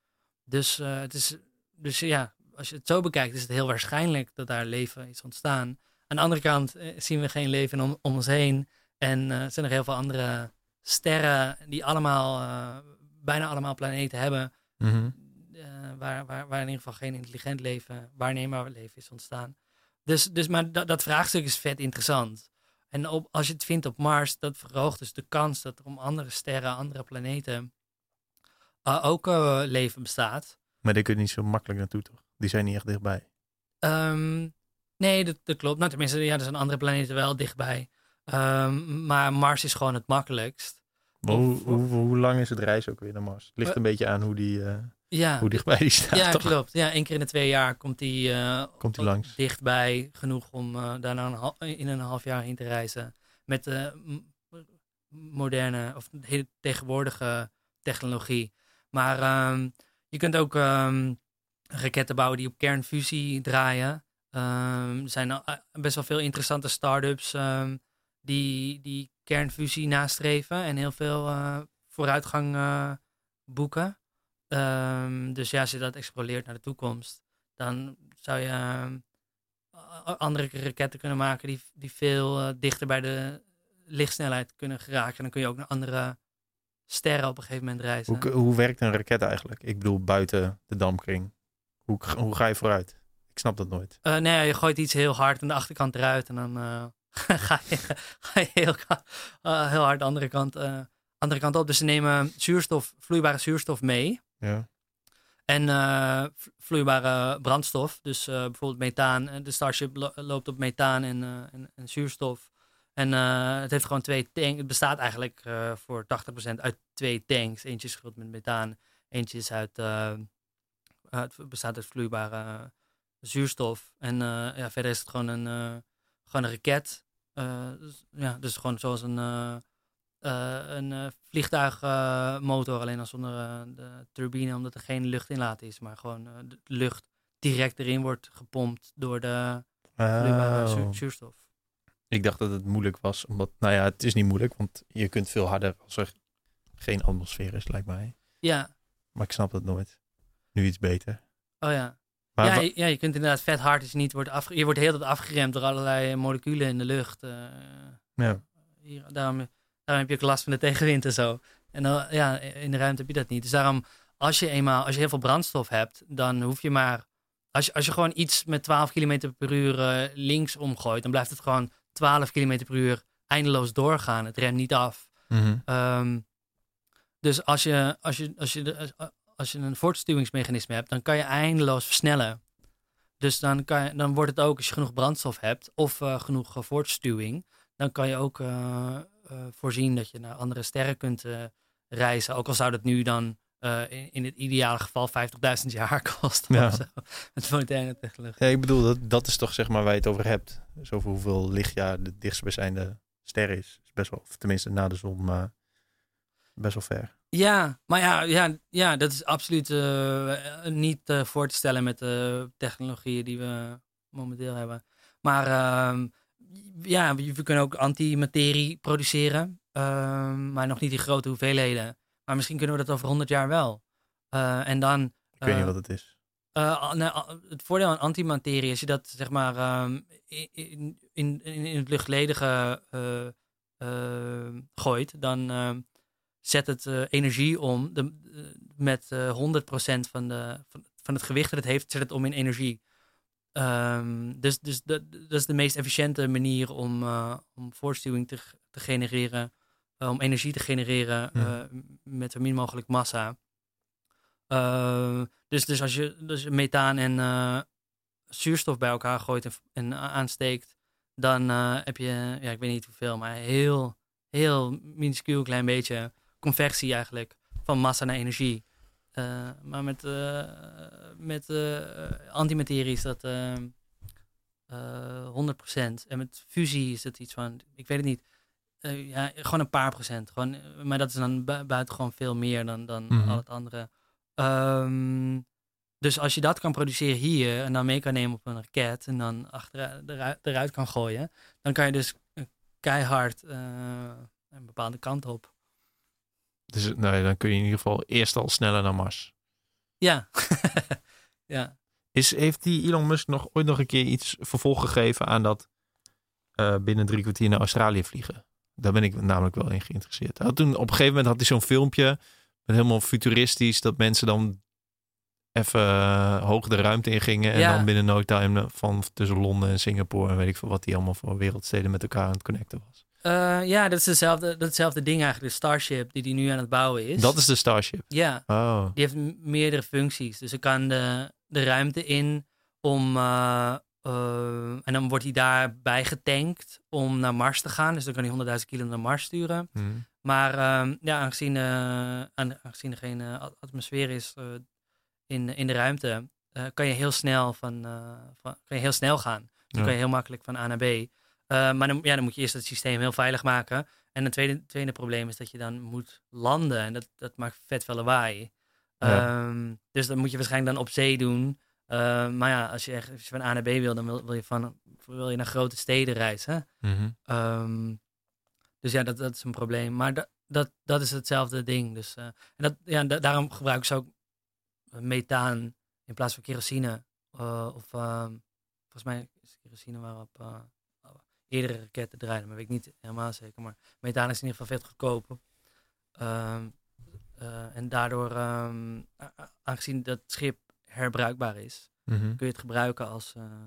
Dus eh, het is, dus ja, als je het zo bekijkt, is het heel waarschijnlijk dat daar leven is ontstaan. Aan de andere kant eh, zien we geen leven om, om ons heen en eh, zijn er heel veel andere sterren die allemaal, bijna allemaal planeten hebben Mhm. waar, waar, waar in ieder geval geen intelligent leven, waarneembaar leven is ontstaan. Dus, dus maar dat, dat vraagstuk is vet interessant. En op, als je het vindt op Mars, dat verhoogt dus de kans dat er om andere sterren, andere planeten eh, ook eh, leven bestaat. Maar daar kun je niet zo makkelijk naartoe, toch? Die zijn niet echt dichtbij. Ehm, nee, dat, dat klopt. Nou, tenminste, ja, er zijn andere planeten wel dichtbij. Ehm, maar Mars is gewoon het makkelijkst. Hoe, hoe, hoe lang is het reis ook weer naar Mars? Het ligt Eh, een beetje aan hoe, die, Ja, hoe dichtbij die staat, ja toch? klopt. Ja, één keer in de twee jaar komt die eh, Komt die langs. dichtbij genoeg om eh, daarna een in een half jaar heen te reizen. Met de moderne of de hele tegenwoordige technologie. Maar ehm, je kunt ook ehm, raketten bouwen die op kernfusie draaien. Ehm, er zijn best wel veel interessante start-ups die, die kernfusie nastreven en heel veel vooruitgang boeken. Ehm, dus ja, als je dat exploreert naar de toekomst, dan zou je ehm, andere raketten kunnen maken die, die veel eh, dichter bij de lichtsnelheid kunnen geraken. En dan kun je ook naar andere sterren op een gegeven moment reizen. Hoe, hoe werkt een raket eigenlijk? Ik bedoel, buiten de dampkring. Hoe, hoe ga je vooruit? Ik snap dat nooit. Eh, nee, je gooit iets heel hard aan de achterkant eruit en dan eh, ga, je, ga je heel, heel hard de andere kant, andere kant op. Dus ze nemen zuurstof, vloeibare zuurstof mee. Ja. En eh, vloeibare brandstof, dus eh, bijvoorbeeld methaan. Eh, De Starship lo- loopt op methaan en, en, zuurstof. En het heeft gewoon twee tanks. Het bestaat eigenlijk voor 80% uit twee tanks. Eentje is gevuld met methaan, eentje is uit, bestaat uit vloeibare zuurstof. En ja, verder is het gewoon een, gewoon een raket. Dus, ja, dus gewoon zoals een, een eh, vliegtuigmotor, alleen dan zonder eh, de turbine, omdat er geen lucht in laten is. Maar gewoon eh, de lucht direct erin wordt gepompt door de vloeibare Oh. zuurstof. Ik dacht dat het moeilijk was, omdat, nou ja, het is niet moeilijk, want je kunt veel harder als er geen atmosfeer is, lijkt mij. Ja, Maar ik snap dat nooit. Nu iets beter. oh ja. Maar ja, je, ja, je kunt inderdaad vet hard je niet wordt afge... Je wordt hele tijd afgeremd door allerlei moleculen in de lucht. eh, ja. hier, daarom, daarom heb je ook last van de tegenwind en zo. En dan, ja, in de ruimte heb je dat niet. Dus daarom, als je eenmaal, als je heel veel brandstof hebt, dan hoef je maar, als je, als je gewoon iets met 12 km per uur eh, links omgooit, dan blijft het gewoon 12 km per uur eindeloos doorgaan. Het remt niet af. Mhm. Ehm, dus als je, als, je, als, je als je een voortstuwingsmechanisme hebt, dan kan je eindeloos versnellen. Dus dan, kan je, dan wordt het ook, als je genoeg brandstof hebt of eh, genoeg uh, voortstuwing, dan kan je ook voorzien dat je naar andere sterren kunt reizen. Ook al zou dat nu dan in, in, het ideale geval 50.000 jaar kosten. Ja. Zo, met moderne technologie. Ja, ik bedoel, dat, dat is toch zeg maar waar je het over hebt. Zo over hoeveel lichtjaar de dichtstbijzijnde ster is. is best wel, of tenminste na de zon, maar best wel ver. Ja, maar ja, ja, ja dat is absoluut uh, niet uh, voor te stellen met de technologieën die we momenteel hebben. Maar uh, ja, we kunnen ook antimaterie produceren, ehm, maar nog niet in grote hoeveelheden. Maar misschien kunnen we dat over 100 jaar wel. Uh, en dan. Ik weet niet wat het is. Nou, het voordeel aan antimaterie, je dat zeg maar um, in, in, in, in, het luchtledige gooit, dan zet het energie om. De, met uh, 100% van, de, van, van, het gewicht dat het heeft, zet het om in energie. Um, dus dus dat, dat is de meest efficiënte manier om, uh, om voortstuwing te, te genereren. Uh, om energie te genereren hmm. met zo min mogelijk massa. dus, dus als je dus methaan en zuurstof bij elkaar gooit en, en aansteekt, dan heb je, ja, ik weet niet hoeveel, maar heel, heel minuscuul klein beetje conversie eigenlijk van massa naar energie. Uh, maar met, uh, met uh, antimaterie is dat 100%. En met fusie is het iets van, ik weet het niet, ja, gewoon een paar procent. Gewoon, maar dat is dan bu buiten gewoon veel meer dan, dan mm -hmm. al het andere. Um, dus als je dat kan produceren hier en dan mee kan nemen op een raket en dan achter, eruit, eruit kan gooien, dan kan je dus keihard een bepaalde kant op. Dus nou, dan kun je in ieder geval eerst al sneller naar Mars. Ja. ja. Is, heeft die Elon Musk nog ooit nog een keer iets vervolg gegeven aan dat uh, binnen drie kwartier naar Australië vliegen? Daar ben ik namelijk wel in geïnteresseerd. Had toen, op een gegeven moment had hij zo'n filmpje met helemaal futuristisch dat mensen dan even uh, hoog de ruimte in gingen en ja. dan binnen no time van tussen Londen en Singapore en weet ik veel wat hij allemaal voor wereldsteden met elkaar aan het connecten was. Uh, ja, dat is datzelfde ding eigenlijk. De Starship die hij nu aan het bouwen is. Dat is de Starship? Ja. Oh. Die heeft meerdere functies. Dus hij kan de, de ruimte in om... Uh, uh, en dan wordt hij daarbij getankt om naar Mars te gaan. Dus dan kan hij 100.000 kilo naar Mars sturen. Hmm. Maar ja, aangezien, aangezien er geen atmosfeer is in, in de ruimte... kan je heel snel van, van kan je heel snel gaan. Dan ja. kan je heel makkelijk van A naar B. Uh, maar dan, ja, dan moet je eerst het systeem heel veilig maken. En een tweede, tweede probleem is dat je dan moet landen. En dat, dat maakt vet veel lawaai. Ja. Um, dus dat moet je waarschijnlijk dan op zee doen. Uh, maar ja, als je, echt, als je van A naar B wil, dan wil, wil, je, van, wil je naar grote steden reizen. Mm -hmm. um, dus ja, dat, dat is een probleem. Maar dat, dat, dat is hetzelfde ding. Dus, uh, en dat, ja, da daarom gebruiken ze ook methaan in plaats van kerosine. of volgens mij is kerosine waarop eerdere raketten draaien. Maar weet ik niet helemaal zeker. Maar methaan is in ieder geval vet goedkoper. Um, uh, en daardoor, um, aangezien dat schip herbruikbaar is, mm -hmm. kun je het gebruiken als, uh,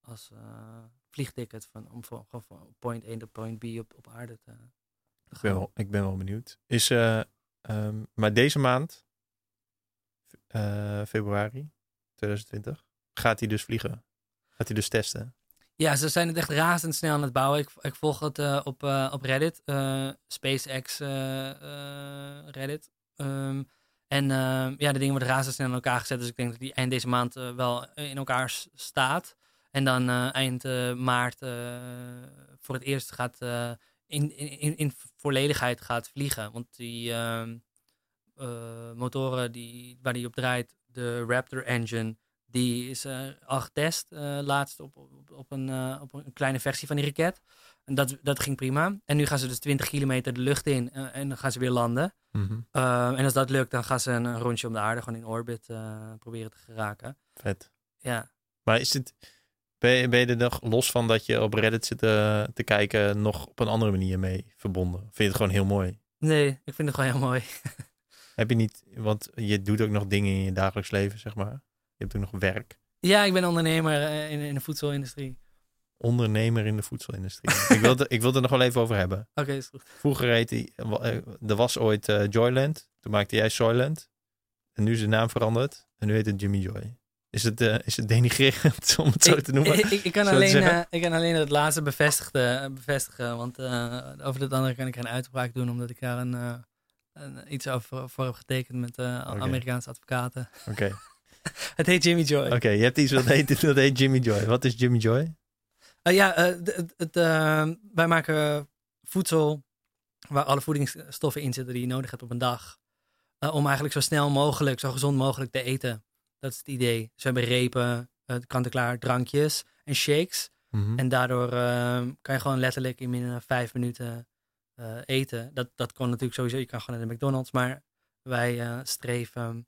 als uh, vliegticket van, om van, van point 1 tot point B op, op aarde te, te ik ben, wel, ik ben wel benieuwd. Is, um, maar deze maand, februari 2020, gaat hij dus vliegen? Gaat hij dus testen? Ja, ze zijn het echt razendsnel aan het bouwen. Ik, ik volg het uh, op, uh, op Reddit, uh, SpaceX Reddit. Um, en ehm, ja, de dingen worden razendsnel in elkaar gezet. Dus ik denk dat die eind deze maand wel in elkaar staat. En dan eind maart voor het eerst gaat in, in, in volledigheid gaat vliegen. Want die ehm, motoren die, waar die op draait, de Raptor engine die is uh, al getest uh, laatst op, op, op, een, uh, op een kleine versie van die raket. En dat, dat ging prima. En nu gaan ze dus 20 kilometer de lucht in en dan gaan ze weer landen. Mm -hmm. en als dat lukt, dan gaan ze een, een, rondje om de aarde, gewoon in orbit, proberen te geraken. Vet. Ja. Maar is het, ben je, ben je er nog los van dat je op Reddit zit te kijken, nog op een andere manier mee verbonden? Vind je het gewoon heel mooi? Nee, ik vind het gewoon heel mooi. Heb je niet, want je doet ook nog dingen in je dagelijks leven, zeg maar. Je hebt ook nog werk. Ja, ik ben ondernemer in, in de voedselindustrie. Ondernemer in de voedselindustrie. ik, wilde, ik wilde er nog wel even over hebben. Oké, okay, is goed. Vroeger heette hij, er was ooit uh, Joyland. Toen maakte jij Soyland. En nu is de naam veranderd. En nu heet het Jimmy Joy. Is het, eh, is het denigrerend om het zo ik, te noemen? Ik, ik, kan alleen, eh, ik kan alleen het laatste bevestigen, bevestigen want eh, over het andere kan ik geen uitspraak doen, omdat ik daar een, eh, een, iets over voor heb getekend met eh. Amerikaanse advocaten. Oké, Het heet Jimmy Joy. Oké, je hebt iets wat heet, dat heet Jimmy Joy. Wat is Jimmy Joy? Eh, ja, eh, eh, wij maken voedsel waar alle voedingsstoffen in zitten die je nodig hebt op een dag. Om eigenlijk zo snel mogelijk, zo gezond mogelijk te eten. Dat is het idee. Dus we hebben repen, kant-en-klaar drankjes en shakes. Mhm. En daardoor kan je gewoon letterlijk in minder dan vijf minuten eten. Dat, dat kon natuurlijk sowieso. Je kan gewoon naar de McDonald's. Maar wij streven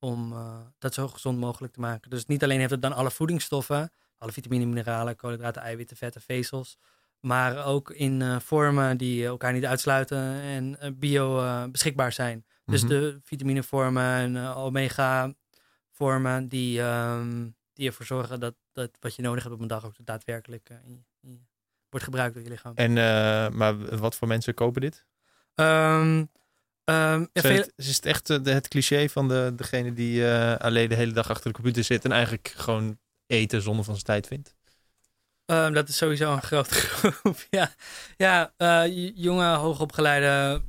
om eh, dat zo gezond mogelijk te maken. Dus niet alleen heeft het dan alle voedingsstoffen. Alle vitamine, mineralen, koolhydraten, eiwitten, vetten, vezels. Maar ook in eh, vormen die elkaar niet uitsluiten en eh, bio eh, beschikbaar zijn. Dus Mhm. de vitaminevormen en eh, omega-vormen die, ehm, die ervoor zorgen dat, dat wat je nodig hebt op een dag ook daadwerkelijk eh, in je- in je- wordt gebruikt door je lichaam. En, eh, maar wat voor mensen kopen dit? Ehm, ehm, ja, Zijn veel- het, is het echt eh, de- het cliché van de, degene die eh, alleen de hele dag achter de computer zit en eigenlijk gewoon eten zonder van zijn tijd vindt? Ehm, dat is sowieso een grote groep. ja, ja eh, jonge, hoogopgeleide,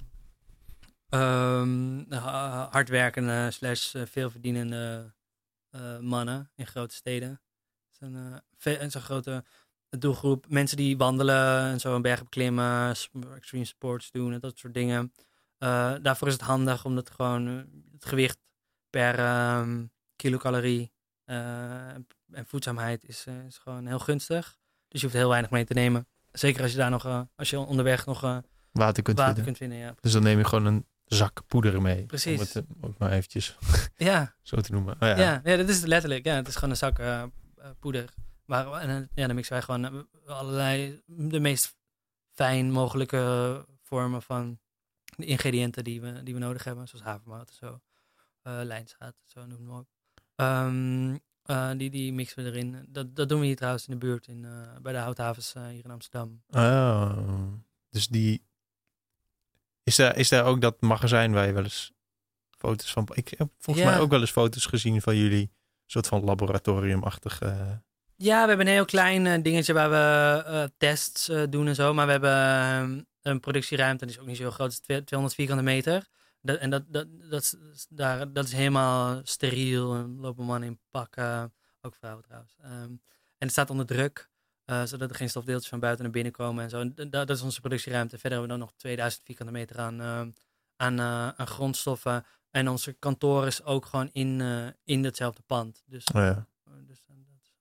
ehm, ha- hardwerkende slash veelverdienende mannen in grote steden. Het is een, grote doelgroep. Mensen die wandelen en zo een berg beklimmen, extreme sports doen en dat soort dingen. Eh, daarvoor is het handig omdat gewoon eh, het gewicht per ehm, kilocalorie eh, en voedzaamheid is, is gewoon heel gunstig. Dus je hoeft heel weinig mee te nemen. Zeker als je daar nog, als je onderweg nog Water kunt water vinden. kunt vinden. Ja, Dus dan neem je gewoon een zak poeder mee. Precies. Om het ook maar eventjes ja, zo te noemen. Oh, ja. ja. ja, dat is het letterlijk. Ja, het is gewoon een zak poeder. Maar en, ja, dan mixen wij gewoon allerlei, de meest fijn mogelijke vormen van de ingrediënten die we, die we nodig hebben. Zoals havermout en zo. eh lijnzaad, zo noem maar op. Die, die mixen we erin. Dat, dat doen we hier trouwens in de buurt, in, eh, bij de houthavens eh, hier in Amsterdam. Oh, dus die... Is daar, is daar ook dat magazijn waar je wel eens foto's van... Ik heb volgens Ja. mij ook wel eens foto's gezien van jullie. Een soort van laboratoriumachtig... eh, Ja, we hebben een heel klein dingetje waar we tests doen en zo. Maar we hebben ehm, een productieruimte, die is ook niet zo groot, het is twe- 200 vierkante meter. Dat, en dat, dat, dat, is, daar, dat is helemaal steriel. En lopen mannen in pakken, ook vrouwen trouwens. Ehm, en het staat onder druk, eh, zodat er geen stofdeeltjes van buiten naar binnen komen en zo. En dat, dat is onze productieruimte. Verder hebben we dan nog 2000 vierkante meter aan, ehm, aan, eh, aan grondstoffen. En onze kantoor is ook gewoon in, eh, in hetzelfde pand. Dus, oh ja. dus dat, is,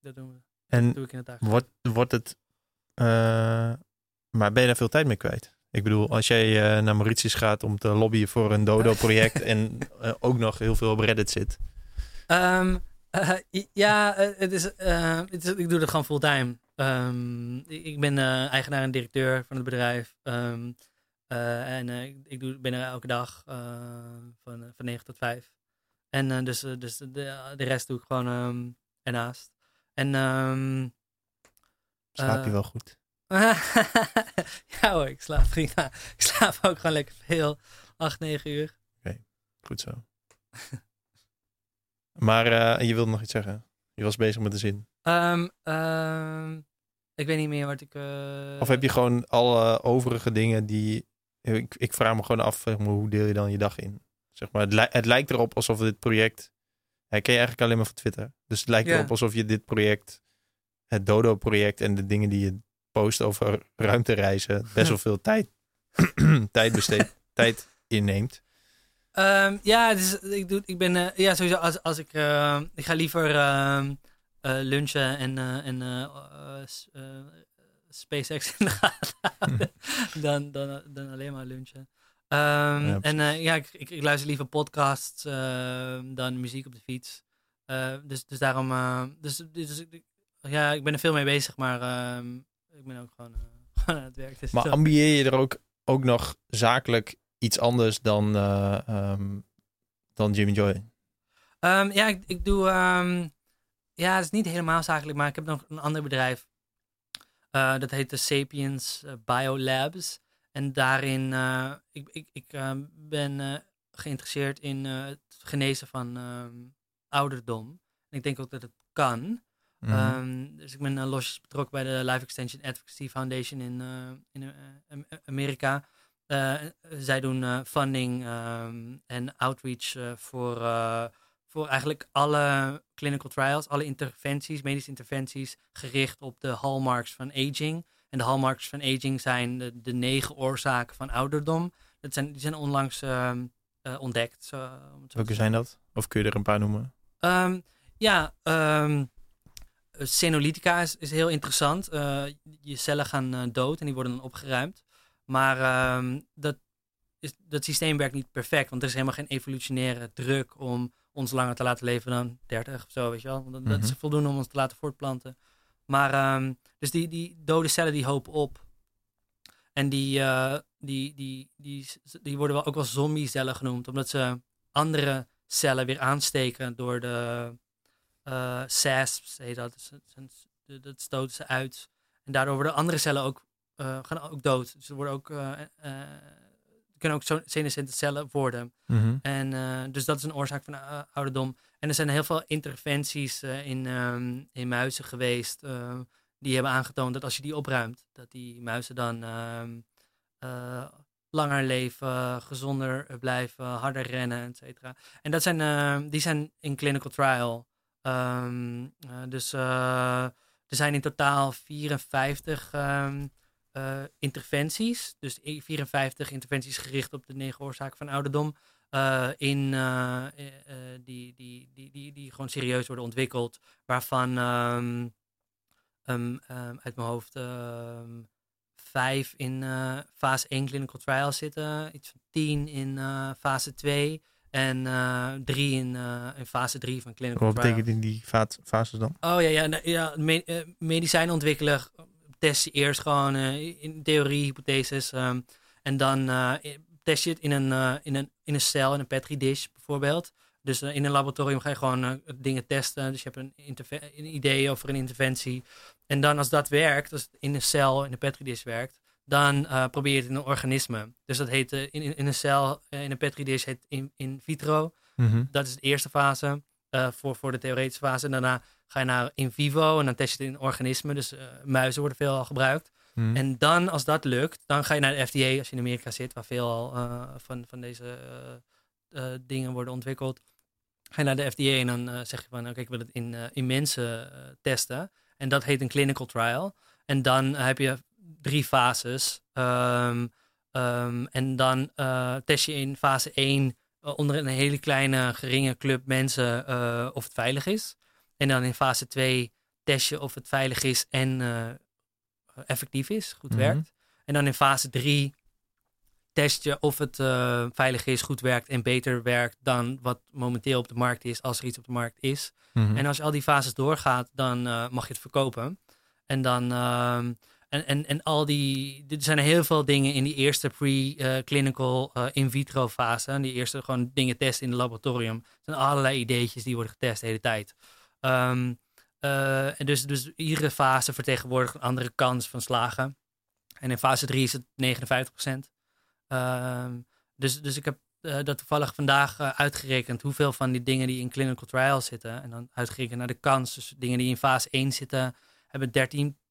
dat doen we. En doe ik in het wordt, wordt het... maar ben je daar veel tijd mee kwijt? Ik bedoel, als jij eh, naar Mauritius gaat om te lobbyen voor een Dodo-project... en eh, ook nog heel veel op Reddit zit... Ehm, eh, ja, het is, het is, ik doe het gewoon fulltime. Ehm, ik ben eigenaar en directeur van het bedrijf. Ehm, eh, en ik, doe, ben er elke dag van, van 9 tot 5. En dus, dus de, de rest doe ik gewoon ernaast. En Slaap je wel goed? ja hoor, ik slaap prima. Ik slaap ook gewoon lekker veel. 8, 9 uur. Goed zo. maar eh, je wilde nog iets zeggen. Je was bezig met de zin. Ehm, ehm, ik weet niet meer wat ik... eh, Of heb je gewoon alle overige dingen die... Ik, ik vraag me gewoon af, zeg maar, hoe deel je dan je dag in? Zeg maar, het, li- het lijkt erop alsof dit project... Ken je eigenlijk alleen maar van Twitter. Dus het lijkt Ja. erop alsof je dit project, het Dodo-project en de dingen die je post over ruimtereizen, best wel veel tijd, tijd besteedt, tijd inneemt. Ehm, ja, dus ik, doe, ik ben... eh, ja, sowieso als, als ik... eh, ik ga liever ehm, eh, lunchen en, eh, en SpaceX in de gaten houden dan, dan, dan alleen maar lunchen. Ehm, Ja, en ja, ik, ik, ik luister liever podcasts ehm, dan muziek op de fiets. Dus, dus daarom... dus, dus, ja, ik ben er veel mee bezig, maar ehm, ik ben ook gewoon, eh, gewoon aan het werk. Dus Maar ambieer je er ook, ook nog zakelijk iets anders dan, ehm, dan Jimmy Joy? Ehm, ja, ik, ik doe. ehm, ja, het is niet helemaal zakelijk, maar ik heb nog een ander bedrijf. Eh, dat heet de Sapiens Biolabs. En daarin. eh, ik ik, ik ben geïnteresseerd in het genezen van ouderdom. En ik denk ook dat het kan. Mhm. Ehm, dus ik ben uh, losjes betrokken bij de Life Extension Advocacy Foundation in, uh, in uh, Amerika. zij doen funding um, en outreach voor, voor eigenlijk alle clinical trials, alle interventies, medische interventies, gericht op de hallmarks van aging. En de hallmarks van aging zijn de, de negen oorzaken van ouderdom. Dat zijn, die zijn onlangs ehm, ontdekt. Zo, Welke zijn dat? Of kun je er een paar noemen? Um, ja, um, Senolytica is, is heel interessant. Uh, je cellen gaan uh, dood en die worden dan opgeruimd. Maar um, dat, is, dat systeem werkt niet perfect, want er is helemaal geen evolutionaire druk om ons langer te laten leven dan 30 of zo, weet je wel. Dat, mm -hmm. dat is voldoende om ons te laten voortplanten. Maar, um, dus die, die dode cellen die hopen op. En die, die, die, die, die worden wel ook wel zombiecellen genoemd, omdat ze andere cellen weer aansteken door de uh, SASPs, heet dat. Dus, dat stoten ze uit. En daardoor worden andere cellen ook, uh, gaan ook dood. Dus er worden ook, uh, kunnen ook senescente cellen worden. Mm -hmm. En dus dat is een oorzaak van ouderdom. En er zijn heel veel interventies in, um, in muizen geweest. die hebben aangetoond dat als je die opruimt, dat die muizen dan um, langer leven, gezonder blijven, harder rennen, et cetera. En dat zijn, die zijn in clinical trial. Um, uh, dus uh, er zijn in totaal 54 um, uh, interventies. Dus 54 interventies gericht op de negen oorzaken van ouderdom. in, die, die, die, die, die gewoon serieus worden ontwikkeld. Waarvan um, uit mijn hoofd vijf in fase 1 clinical trials zitten. Iets van tien in fase 2. En uh, drie in, uh, in fase 3 van clinical Wat betekent in die fases dan? Oh ja, ja, ja me uh, medicijn ontwikkelen test je eerst gewoon in theorie, hypotheses. Um, en dan test je het in een, in, een, in een cel, in een petri dish bijvoorbeeld. Dus in een laboratorium ga je gewoon dingen testen. Dus je hebt een, een idee over een interventie. En dan als dat werkt, als het in een cel, in een petri dish werkt, dan uh, probeer je het in een organisme. Dus dat heet uh, in, in een cel, uh, in een petri dish, heet in, in vitro. Mm -hmm. Dat is de eerste fase voor, voor de theoretische fase. En daarna ga je naar in vivo en dan test je het in een organisme. Dus muizen worden veel al gebruikt. Mm -hmm. En dan, als dat lukt, dan ga je naar de FDA, als je in Amerika zit, waar veel al van, van deze dingen worden ontwikkeld. Ga je naar de FDA en dan zeg je van, oké, ik wil het in, in mensen testen. En dat heet een clinical trial. En dan heb je drie fases. Um, um, en dan uh, test je in fase 1 uh, onder een hele kleine, geringe club mensen uh, of het veilig is. En dan in fase 2 test je of het veilig is en effectief is, goed Mm-hmm. werkt. En dan in fase 3 test je of het veilig is, goed werkt en beter werkt dan wat momenteel op de markt is, als er iets op de markt is. Mhm. En als je al die fases doorgaat, dan mag je het verkopen. En dan... um, en, en, en al die, er zijn heel veel dingen in die eerste pre-clinical uh, in vitro fase. Die eerste gewoon dingen testen in het laboratorium. Er zijn allerlei ideetjes die worden getest de hele tijd. Um, uh, en dus, dus iedere fase vertegenwoordigt een andere kans van slagen. En in fase 3 is het 59 um, dus, dus ik heb uh, dat toevallig vandaag uitgerekend. Hoeveel van die dingen die in clinical trials zitten. En dan uitgerekend naar de kans. Dus dingen die in fase 1 zitten, hebben 13 0,5%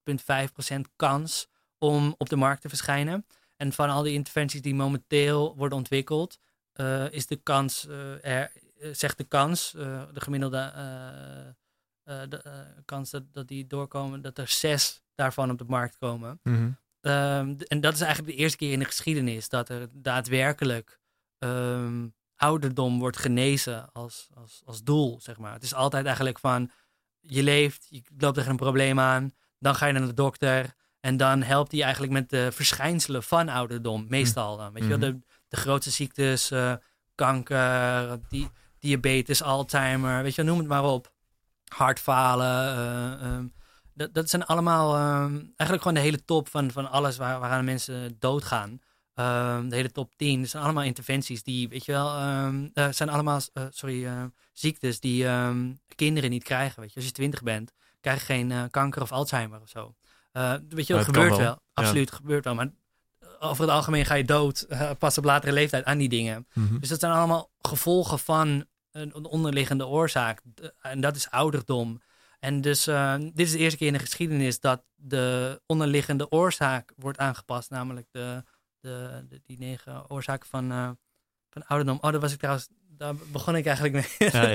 kans om op de markt te verschijnen. En van al die interventies die momenteel worden ontwikkeld, uh, is de kans, uh, er, zegt de kans, uh, de gemiddelde de, kans dat, dat die doorkomen, dat er zes daarvan op de markt komen. Mm -hmm. um, en dat is eigenlijk de eerste keer in de geschiedenis dat er daadwerkelijk um, ouderdom wordt genezen als, als, als doel, zeg maar. Het is altijd eigenlijk van, je leeft, je loopt tegen een probleem aan, dan ga je naar de dokter. En dan helpt hij eigenlijk met de verschijnselen van ouderdom. Meestal dan. Weet je wel, de, de grootste ziektes, uh, kanker, di diabetes, Alzheimer. Weet je wel, noem het maar op. Hartfalen. Uh, um, dat, dat zijn allemaal um, eigenlijk gewoon de hele top van, van alles waar, waaraan mensen doodgaan. Um, de hele top 10. Dat zijn allemaal interventies die, weet je wel, uh, zijn allemaal, sorry, ziektes die kinderen niet krijgen. Weet je, als je 20 bent, krijg geen uh, kanker of Alzheimer of zo. Uh, weet je, dat gebeurt wel. wel. Absoluut, ja. gebeurt wel. Maar over het algemeen ga je dood uh, pas op latere leeftijd aan die dingen. Mm -hmm. Dus dat zijn allemaal gevolgen van een onderliggende oorzaak. En dat is ouderdom. En dus dit is de eerste keer in de geschiedenis dat de onderliggende oorzaak wordt aangepast. Namelijk de, de, de die negen oorzaken van, van ouderdom. Oh, dat was ik trouwens daar begon ik eigenlijk mee. Ja,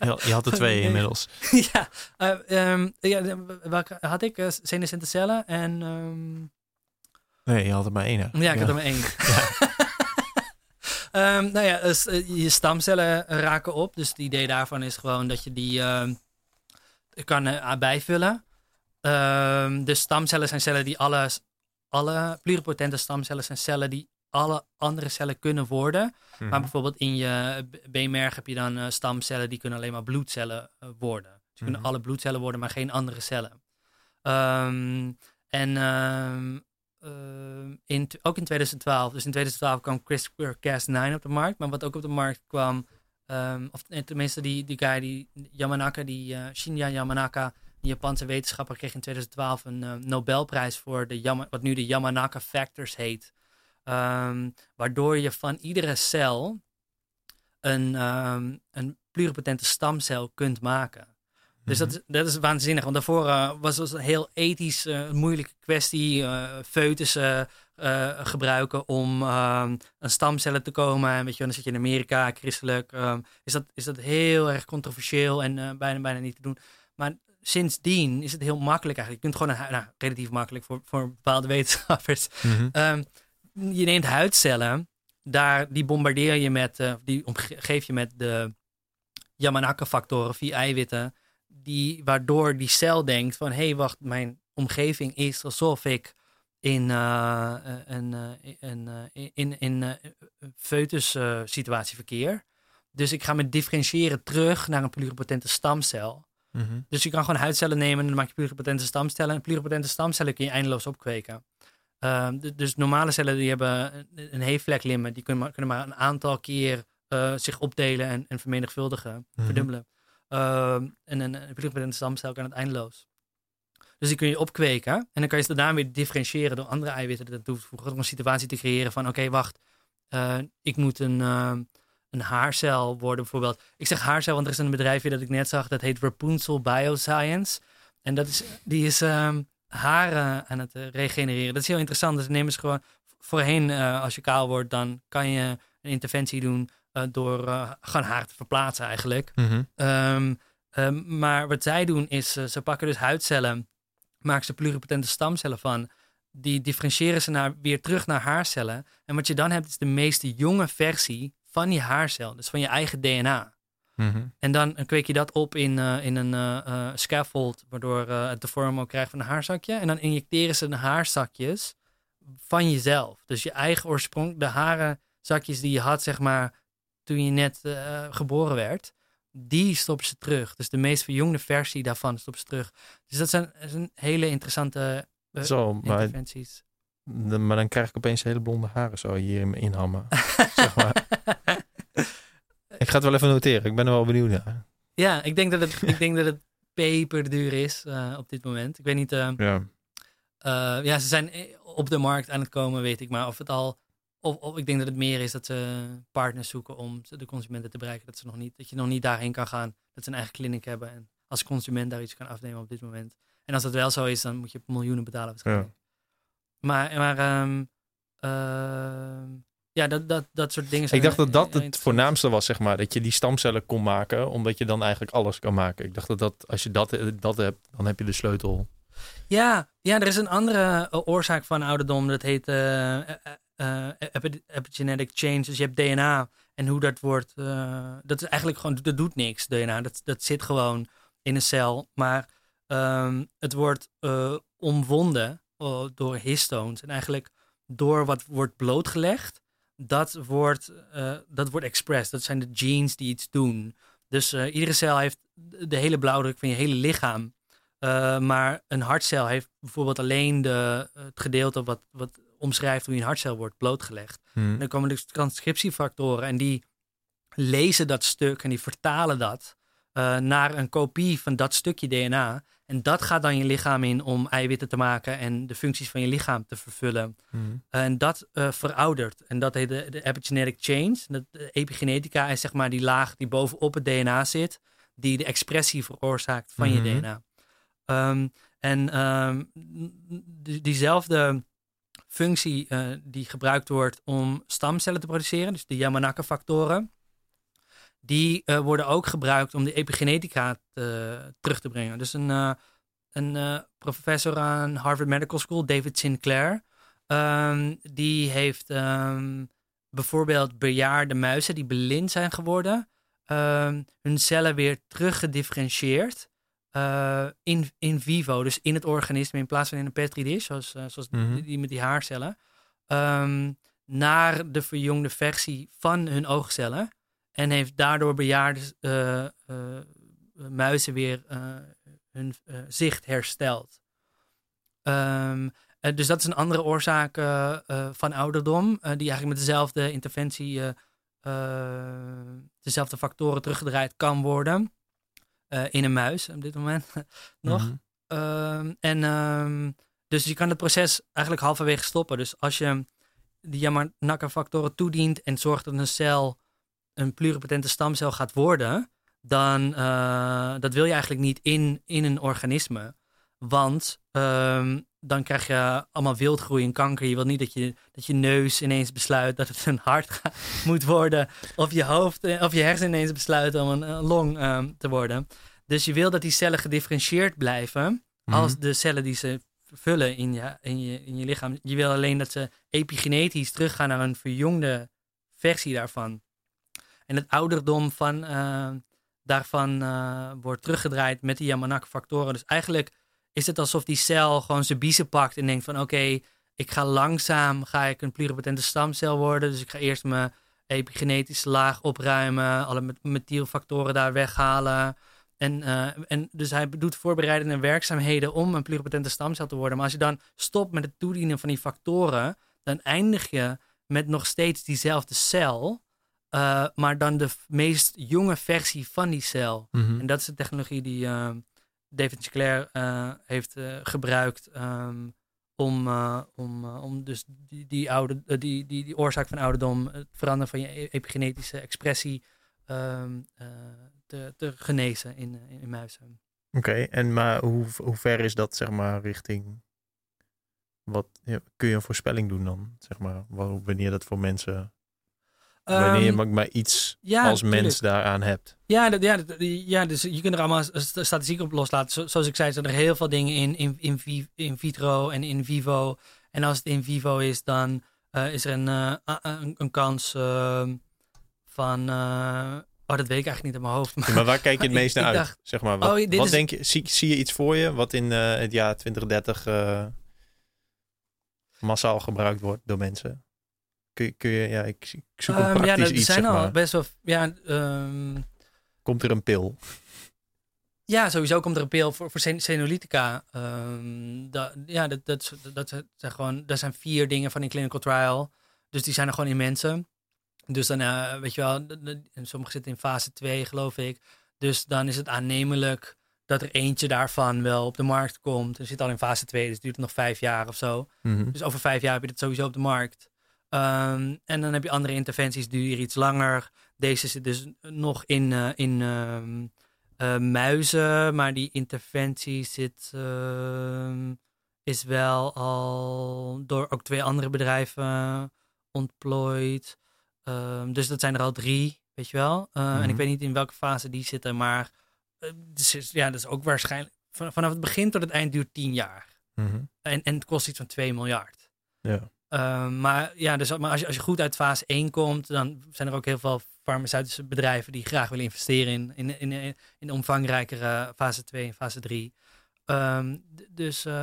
ja. Je had er twee inmiddels. ja, uh, um, ja, welke had ik? Uh, senescente cellen en. Um... Nee, je had er maar één. Ja, ik had er maar één. um, nou ja, dus, uh, je stamcellen raken op. Dus het idee daarvan is gewoon dat je die kan bijvullen. de stamcellen zijn cellen die alle, alle pluripotente stamcellen zijn cellen die alle andere cellen kunnen worden. Maar mhm. bijvoorbeeld in je beenmerg heb je dan uh, stamcellen die kunnen alleen maar bloedcellen uh, worden. Dus je kunnen mhm. alle bloedcellen worden, maar geen andere cellen. Um, en um, uh, in, ook in 2012, dus in 2012 kwam CRISPR-Cas9 op de markt. Maar wat ook op de markt kwam, um, of tenminste die, die guy, die Yamanaka, die Shinya Yamanaka, een Japanse wetenschapper, kreeg in 2012 een Nobelprijs voor de wat nu de Yamanaka Factors heet. Ehm, waardoor je van iedere cel een, um, een pluripotente stamcel kunt maken. Dus dat, mhm. is, dat is waanzinnig. Want daarvoor uh, was het een heel ethisch uh, moeilijke kwestie. Uh, foetussen gebruiken om ehm, een stamcellen te komen. En weet je, dan zit je in Amerika, christelijk. is, dat, is dat heel erg controversieel en bijna, bijna niet te doen. Maar sindsdien is het heel makkelijk eigenlijk. Je kunt gewoon, een, nou, relatief makkelijk voor, voor bepaalde wetenschappers. Mm je neemt huidcellen, daar, die bombardeer je met, uh, die omgeef je met de Yamanaka-factoren, vier eiwitten, die, waardoor die cel denkt van, hé, hey, wacht, mijn omgeving is alsof ik in uh, een, een, in, in, in foetus situatie verkeer. Dus ik ga me differentiëren terug naar een pluripotente stamcel. Mhm. Dus je kan gewoon huidcellen nemen en dan maak je pluripotente stamcellen. En pluripotente stamcellen kun je eindeloos opkweken. Ehm, dus normale cellen die hebben een heefvleklimmen, die kunnen maar, kunnen maar een aantal keer uh, zich opdelen en, en vermenigvuldigen, mm verdubbelen. Ehm, en een, een stamcel kan het eindeloos. Dus die kun je opkweken en dan kan je ze daarna weer differentiëren door andere eiwitten er toe te voegen. Om een situatie te creëren van oké, wacht, uh, ik moet een, uh, een haarcel worden bijvoorbeeld. Ik zeg haarcel, want er is een bedrijfje dat ik net zag, dat heet Rapunzel Bioscience. En dat is, die is um, haren aan het eh, regenereren. Dat is heel interessant. Dus neem eens gewoon voorheen, uh, als je kaal wordt, dan kan je een interventie doen uh, door uh, gewoon haar te verplaatsen eigenlijk. Mm -hmm. um, maar wat zij doen is, ze pakken dus huidcellen, maken ze pluripotente stamcellen van. Die differentiëren ze naar, weer terug naar haarcellen. En wat je dan hebt is de meest jonge versie van die haarcel. Dus van je eigen DNA. Mhm. En dan kweek je dat op in, uh, in een uh, scaffold, waardoor het de vorm ook krijgt van een haarzakje. En dan injecteren ze de haarzakjes van jezelf. Dus je eigen oorsprong, de harenzakjes die je had, zeg maar, toen je net geboren werd, die stoppen ze terug. Dus de meest verjongde versie daarvan stoppen ze terug. Dus dat zijn, dat zijn hele interessante Zo, maar, interventies. Maar dan krijg ik opeens hele blonde haren zo hier in mijn inhammen. zeg maar. Ik ga het wel even noteren. Ik ben er wel benieuwd naar. Ja, ik denk dat het, ik denk dat het peperduur is uh, op dit moment. Ik weet niet. Uh, ja. Uh, ja, ze zijn op de markt aan het komen, weet ik. Maar of het al. Of, of ik denk dat het meer is dat ze partners zoeken om de consumenten te bereiken. Dat, ze nog niet, dat je nog niet daarheen kan gaan. Dat ze een eigen kliniek hebben. En als consument daar iets kan afnemen op dit moment. En als dat wel zo is, dan moet je miljoenen betalen waarschijnlijk. Ja. Maar, maar um, ja, dat, dat, dat soort dingen zijn. Ik dacht dat dat het voornaamste was, zeg maar. Dat je die stamcellen kon maken, omdat je dan eigenlijk alles kan maken. Ik dacht dat, dat als je dat, dat hebt, dan heb je de sleutel. Ja, ja er is een andere eh, oorzaak van ouderdom. Dat heet uh, uh, epigenetic change. Dus je hebt DNA. En hoe dat wordt, dat is eigenlijk gewoon, dat doet niks, DNA. Dat, dat zit gewoon in een cel. Maar um, het wordt omwonden door histones. En eigenlijk door wat wordt blootgelegd dat wordt, uh, dat wordt expressed. Dat zijn de genes die iets doen. Dus uh, iedere cel heeft de hele blauwdruk van je hele lichaam. Uh, maar een hartcel heeft bijvoorbeeld alleen de, het gedeelte wat, wat omschrijft hoe je een hartcel wordt blootgelegd. Hmm. En dan komen dus transcriptiefactoren en die lezen dat stuk en die vertalen dat eh, naar een kopie van dat stukje DNA. En dat gaat dan je lichaam in om eiwitten te maken en de functies van je lichaam te vervullen. Mhm. En dat eh, veroudert. En dat heet de, de epigenetic change. De epigenetica is zeg maar die laag die bovenop het DNA zit, die de expressie veroorzaakt van Mhm. je DNA. Ehm, en ehm, die- diezelfde functie eh, die gebruikt wordt om stamcellen te produceren, dus de Yamanaka-factoren, die eh, worden ook gebruikt om de epigenetica te- terug te brengen. Dus een, eh, een eh, professor aan Harvard Medical School, David Sinclair, ehm, die heeft ehm, bijvoorbeeld bejaarde muizen die blind zijn geworden, ehm, hun cellen weer teruggedifferentieerd in, in vivo, dus in het organisme in plaats van in een petri dish, zoals, zoals Mhm. die, die met die haarcellen, ehm, naar de verjongde versie van hun oogcellen. En heeft daardoor bejaarde eh, eh, muizen weer eh, hun zicht hersteld. Ehm, eh, dus dat is een andere oorzaak van ouderdom, die eigenlijk met dezelfde interventie, dezelfde factoren teruggedraaid kan worden. in een muis op dit moment nog. Mhm. Ehm, en ehm, dus je kan het proces eigenlijk halverwege stoppen. Dus als je die Yamanaka-factoren toedient en zorgt dat een cel een pluripotente stamcel gaat worden, dan uh, dat wil je eigenlijk niet in, in een organisme. Want um, dan krijg je allemaal wildgroei en kanker. Je wilt niet dat je, dat je neus ineens besluit dat het een hart moet worden. Of je hoofd of je hersenen ineens besluiten om een, een long um, te worden. Dus je wil dat die cellen gedifferentieerd blijven. Mm -hmm. Als de cellen die ze vullen in je, in, je, in je lichaam. Je wil alleen dat ze epigenetisch teruggaan naar een verjongde versie daarvan. En het ouderdom van, uh, daarvan uh, wordt teruggedraaid met die Yamanaka-factoren. Dus eigenlijk is het alsof die cel gewoon zijn biezen pakt en denkt van oké, ik ga langzaam, ga ik een pluripotente stamcel worden. Dus ik ga eerst mijn epigenetische laag opruimen, alle methylfactoren daar weghalen. En, uh, en dus hij doet voorbereidende werkzaamheden om een pluripotente stamcel te worden. Maar als je dan stopt met het toedienen van die factoren, dan eindig je met nog steeds diezelfde cel, uh, maar dan de meest jonge versie van die cel. Mhm. En dat is de technologie die uh, David Sinclair heeft gebruikt um, om, om, om dus die, die, oude, die, die, die oorzaak van ouderdom, het veranderen van je epigenetische expressie. Um, te, te, genezen in, in, in muizen. Oké, okay, en maar hoe, hoe ver is dat zeg maar richting? Wat ja, kun je een voorspelling doen dan? Zeg maar, wanneer dat voor mensen. Wanneer je um, maar iets ja, als mens tuurlijk. daaraan hebt. Ja, dat, ja, dat, ja, dus je kunt er allemaal statistieken op loslaten. Zo, zoals ik zei, zijn er heel veel dingen in, in, in, in vitro en in vivo. En als het in vivo is, dan uh, is er een, uh, een, een, kans uh, van Oh, dat weet ik eigenlijk niet in mijn hoofd. Maar, ja, maar waar kijk je het meest naar uit? Dacht, zeg maar, wat, oh, wat is... denk je, zie, zie je iets voor je wat in het jaar 2030 uh, massaal gebruikt wordt door mensen? Kun je, kun je ja, ik, ik zoek een um, praktisch ja, iets, zijn zeg al best wel, ja, um... Komt er een pil? Ja, sowieso komt er een pil voor, voor senolytica. Um, dat, ja, dat, dat, dat, dat zijn gewoon, dat zijn vier dingen van een clinical trial. Dus die zijn er gewoon in mensen. Dus dan, uh, weet je wel, sommige zitten in fase 2, geloof ik. Dus dan is het aannemelijk dat er eentje daarvan wel op de markt komt. Er zit al in fase 2, dus het duurt nog vijf jaar of zo. Mhm. Dus over vijf jaar heb je het sowieso op de markt. Um, en dan heb je andere interventies, die duren iets langer. Deze zit dus nog in, uh, in um, uh, muizen, maar die interventie zit, uh, is wel al door ook twee andere bedrijven ontplooid. Um, dus dat zijn er al drie, weet je wel. Mm-hmm. En ik weet niet in welke fase die zitten, maar dus is, ja, dat is ook waarschijnlijk van, vanaf het begin tot het eind duurt tien jaar. Mm-hmm. En, en het kost iets van 2 miljard. Ja. Uh, maar ja, dus maar als, je, als je goed uit fase 1 komt, dan zijn er ook heel veel farmaceutische bedrijven die graag willen investeren in, in, in, in, in omvangrijkere fase 2 en fase 3. Um, dus, uh,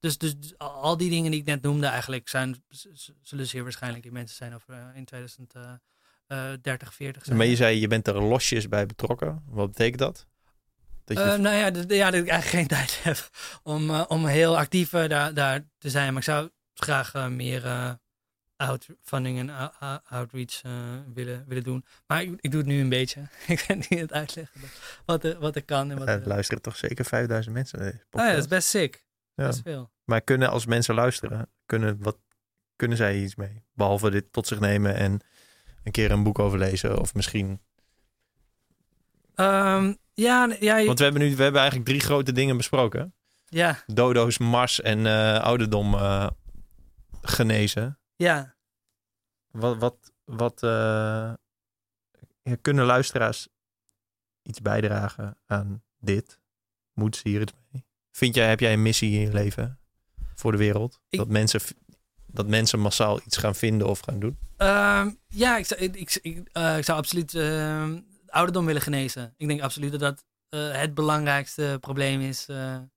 dus, dus, dus, al die dingen die ik net noemde, eigenlijk zijn, zullen zeer waarschijnlijk in mensen zijn over uh, in 2030, 40. Zijn. Maar je zei, je bent er losjes bij betrokken. Wat betekent dat? dat je... uh, nou ja dat, ja, dat ik eigenlijk geen tijd heb om, om heel actief daar, daar te zijn. Maar ik zou graag meer outfunding en ou- ou- outreach eh, willen, willen doen. Maar ik, ik doe het nu een beetje. ik ben niet aan het uitleggen wat wat er kan. En wat Er er, luisteren toch zeker 5000 mensen deze oh ja, dat is best sick. Ja. Best veel. Maar kunnen als mensen luisteren, kunnen, wat, kunnen zij iets mee? Behalve dit tot zich nemen en een keer een boek overlezen. Of misschien... Ehm, ja, ja, Want we hebben nu we hebben eigenlijk drie grote dingen besproken. ja, Dodo's, Mars en eh, ouderdom eh, genezen. ja. Wat, wat, wat eh, kunnen luisteraars iets bijdragen aan dit? Moeten ze hier iets mee? Vind jij, heb jij een missie in je leven voor de wereld? Ik- Dat, mensen, dat mensen massaal iets gaan vinden of gaan doen? Ehm, ja, ik zou, ik, ik, ik, eh, ik zou absoluut ehm, ouderdom willen genezen. Ik denk absoluut dat dat eh, het belangrijkste probleem is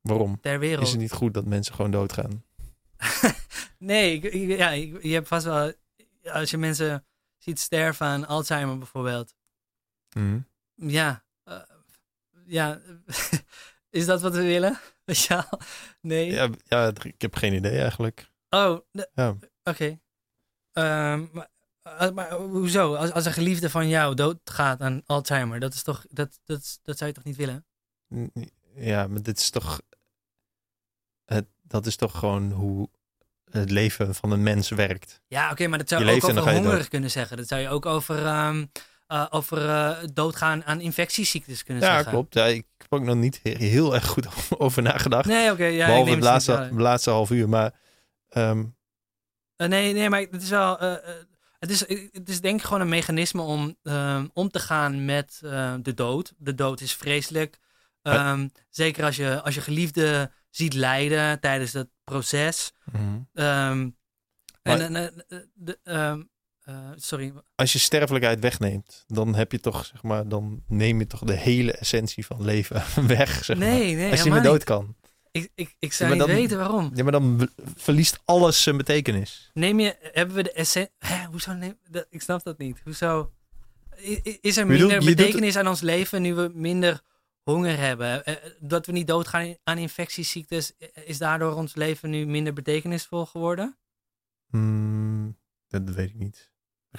Waarom? ter wereld. Is het niet goed dat mensen gewoon doodgaan? nee, ik, ik- ja, ik- je hebt vast wel... Als je mensen ziet sterven aan Alzheimer bijvoorbeeld. Mhm. Ja, eh, ja is dat wat we willen? Wel? Nee. Ja, ja, ik heb geen idee eigenlijk. Oh, Ja. oké. Ehm, maar, eh, maar hoezo? Als, als een geliefde van jou doodgaat aan Alzheimer, dat is toch... Dat, dat, dat zou je toch niet willen? Ja, maar dit is toch. Het, dat is toch gewoon hoe het leven van een mens werkt. Ja, oké, maar dat zou Je ook over hongerig kunnen zeggen. Dat zou je ook over, ehm, eh, over eh, doodgaan aan infectieziektes kunnen Ja, zeggen. klopt. Ja, ik heb ook nog niet he- heel erg goed over nagedacht. Nee, oké. ja, behalve neem het het laatste, laatste half uur. Maar ehm, Eh, nee, nee, maar het is wel. het, is, het is denk ik gewoon een mechanisme om ehm, om te gaan met de dood. De dood is vreselijk. Zeker als je, als je geliefde ziet lijden tijdens dat proces. mhm. Ehm, en, en, eh, de, ehm, eh, sorry. als je sterfelijkheid wegneemt, dan heb je toch, zeg maar, dan neem je toch de hele essentie van leven weg. Zeg maar. Nee, nee. Als je niet meer dood kan. Ik, ik, ik zou Ja, niet dan- weten waarom. Ja, maar dan verliest alles zijn betekenis. Neem je, hebben we de essentie. Hoezo neem, dat, ik snap dat niet. Hoezo? Is er minder doet- betekenis aan ons leven nu we minder honger hebben? Eh, eh, Dat we niet doodgaan aan infectieziektes, eh, is daardoor ons leven nu minder betekenisvol geworden? Hmm, dat weet ik niet.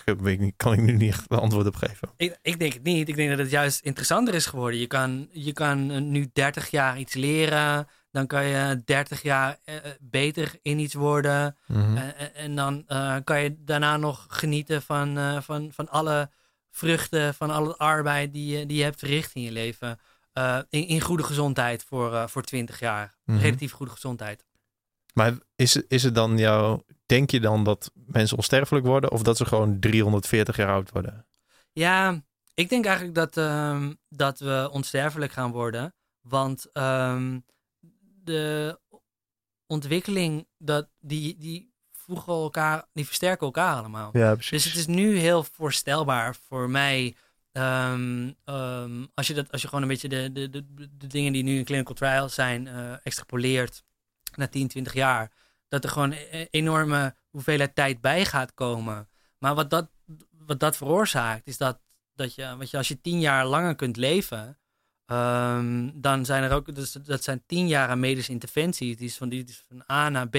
Dat weet ik niet. Kan ik nu niet echt een antwoord op geven. Ik, ik denk het niet. Ik denk dat het juist interessanter is geworden. Je kan, je kan nu 30 jaar iets leren. Dan kan je 30 jaar beter in iets worden. Mhm. En, en- en dan kan je daarna nog genieten van, van, van alle vruchten, van alle arbeid die je, die je hebt verricht in je leven. Eh, in, in goede gezondheid voor, eh, voor 20 jaar. Mhm. Relatief goede gezondheid. Maar is, het- is het dan jouw... Denk je dan dat mensen onsterfelijk worden of dat ze gewoon 340 jaar oud worden? Ja, ik denk eigenlijk dat, ehm, dat we onsterfelijk gaan worden. Want ehm, de ontwikkeling, dat, die, die voegen elkaar, die versterken elkaar allemaal. Ja, Dus het is nu heel voorstelbaar voor mij. Ehm, als, je dat, als je gewoon een beetje de, de, de, dingen die nu in clinical trials zijn, eh, extrapoleert naar 10, 20 jaar. Dat er gewoon een enorme hoeveelheid tijd bij gaat komen. Maar wat dat, wat dat veroorzaakt, is dat, dat je, wat je, als je 10 jaar langer kunt leven. ehm, dan zijn er ook, dus dat zijn 10 jaar aan medische interventies. Die is van, die is van A naar B,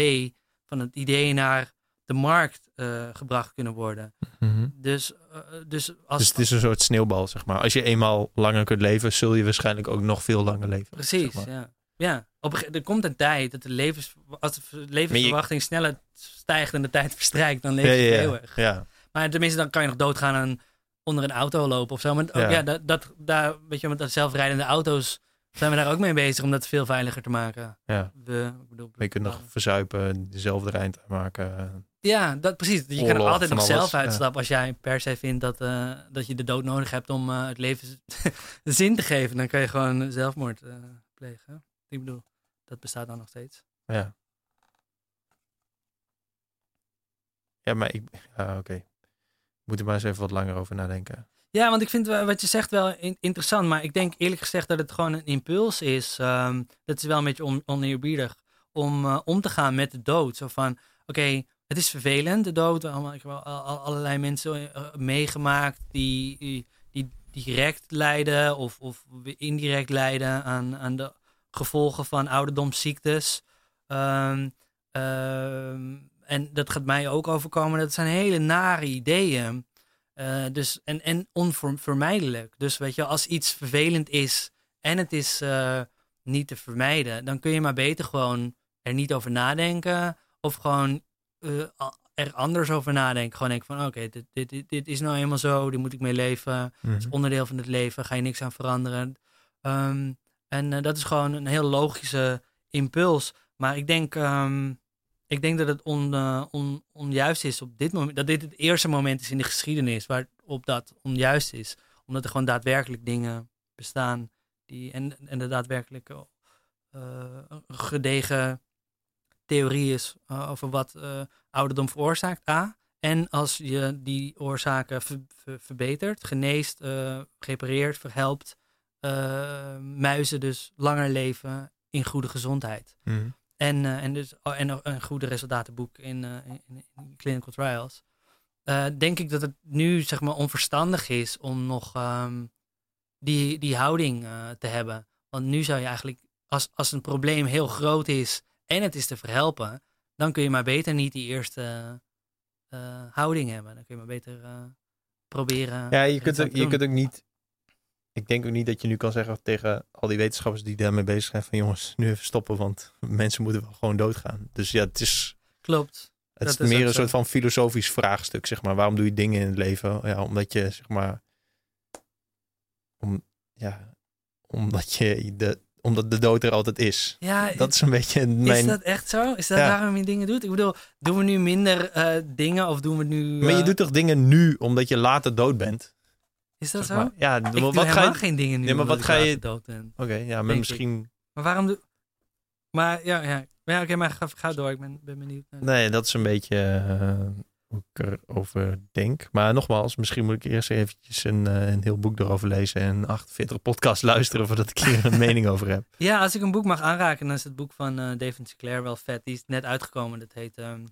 van het idee naar de markt eh, gebracht kunnen worden. Mhm. Dus, eh, dus als. Dus het is een soort sneeuwbal, zeg maar. Als je eenmaal langer kunt leven, zul je waarschijnlijk ook nog veel langer leven. precies, zeg maar. ja. Ja, op een, er komt een tijd dat de levens, als de levensverwachting sneller stijgt en de tijd verstrijkt, dan leef je ja, ja. eeuwig. ja. Maar tenminste, dan kan je nog doodgaan aan onder een auto lopen of zo. Maar ook, Ja. ja, dat, dat, daar, weet je, met dat zelfrijdende auto's zijn we daar ook mee bezig om dat veel veiliger te maken. ja. We, ik bedoel, Maar je kunt nog verzuipen, dezelfde eind maken. Ja, dat, precies. Je kan er altijd nog zelf uitstappen als jij per se vindt dat, eh, dat je de dood nodig hebt om eh, het leven zin te geven. Dan kan je gewoon zelfmoord eh, plegen. Ik bedoel, dat bestaat dan nog steeds. Ja. Ja, maar ik... Ja, oké. Moet er maar eens even wat langer over nadenken. Ja, want ik vind wat je zegt wel in- interessant. Maar ik denk eerlijk gezegd dat het gewoon een impuls is. Ehm, dat is wel een beetje on, oneerbiedig. Om om te gaan met de dood. Zo van, oké, het is vervelend, de dood. Allemaal, ik heb al, al- allerlei mensen eh, meegemaakt die, die, die direct lijden of, of indirect lijden aan, aan de gevolgen van ouderdomsziektes. Ehm, ehm, en dat gaat mij ook overkomen. Dat zijn hele nare ideeën. Eh, dus, en, en onvermijdelijk. Dus weet je, als iets vervelend is en het is eh, niet te vermijden, dan kun je maar beter gewoon er niet over nadenken. Of gewoon uh, er anders over nadenken. Gewoon denken van oké, dit, dit, dit, dit, is nou eenmaal zo, die moet ik mee leven. Het is Mhm. onderdeel van het leven, ga je niks aan veranderen. Ehm, en dat is gewoon een heel logische impuls. Maar ik denk, ehm, ik denk dat het on, on, onjuist is op dit moment. Dat dit het eerste moment is in de geschiedenis waarop dat onjuist is. Omdat er gewoon daadwerkelijk dingen bestaan. Die, en, en de daadwerkelijke gedegen theorie is uh, over wat uh, ouderdom veroorzaakt. A. En als je die oorzaken ver, ver, verbetert, geneest, uh, repareert, verhelpt, muizen dus langer leven in goede gezondheid. Mm. En, en, dus, oh, en een goede resultatenboek in, in, in, clinical trials. Denk ik dat het nu zeg maar onverstandig is om nog um, die, die houding te hebben. Want nu zou je eigenlijk, als, als een probleem heel groot is en het is te verhelpen, dan kun je maar beter niet die eerste uh, houding hebben. Dan kun je maar beter uh, proberen. Ja, je kunt, ook, je kunt ook niet. Ik denk ook niet dat je nu kan zeggen tegen al die wetenschappers die daarmee bezig zijn: van jongens, nu even stoppen, want mensen moeten wel gewoon doodgaan. Dus ja, het is. Klopt. Het is meer een soort van filosofisch vraagstuk, zeg maar. Waarom doe je dingen in het leven? Ja, omdat je, zeg maar. Om, ja, omdat je de, omdat de dood er altijd is. Ja, dat is een beetje mijn... Is dat echt zo? Is dat ja. waarom je dingen doet? Ik bedoel, doen we nu minder uh, dingen of doen we nu... Uh... Maar je doet toch dingen nu omdat je later dood bent? Is dat zeg zo? Maar. Ja, ik wat doe ga je... geen dingen nu nee, maar wat ga je... dood ben. Oké, okay, ja, maar misschien... Maar waarom doe... Maar ja, ja. ja oké, okay, maar ga, ga, door. Ik ben, ben benieuwd. Nee, dat is een beetje uh, hoe ik erover denk. Maar nogmaals, misschien moet ik eerst eventjes een, uh, een heel boek erover lezen en 48 podcasts luisteren voordat ik hier een mening over heb. Ja, als ik een boek mag aanraken, dan is het boek van uh, David Sinclair wel vet. Die is net uitgekomen. Dat heet um,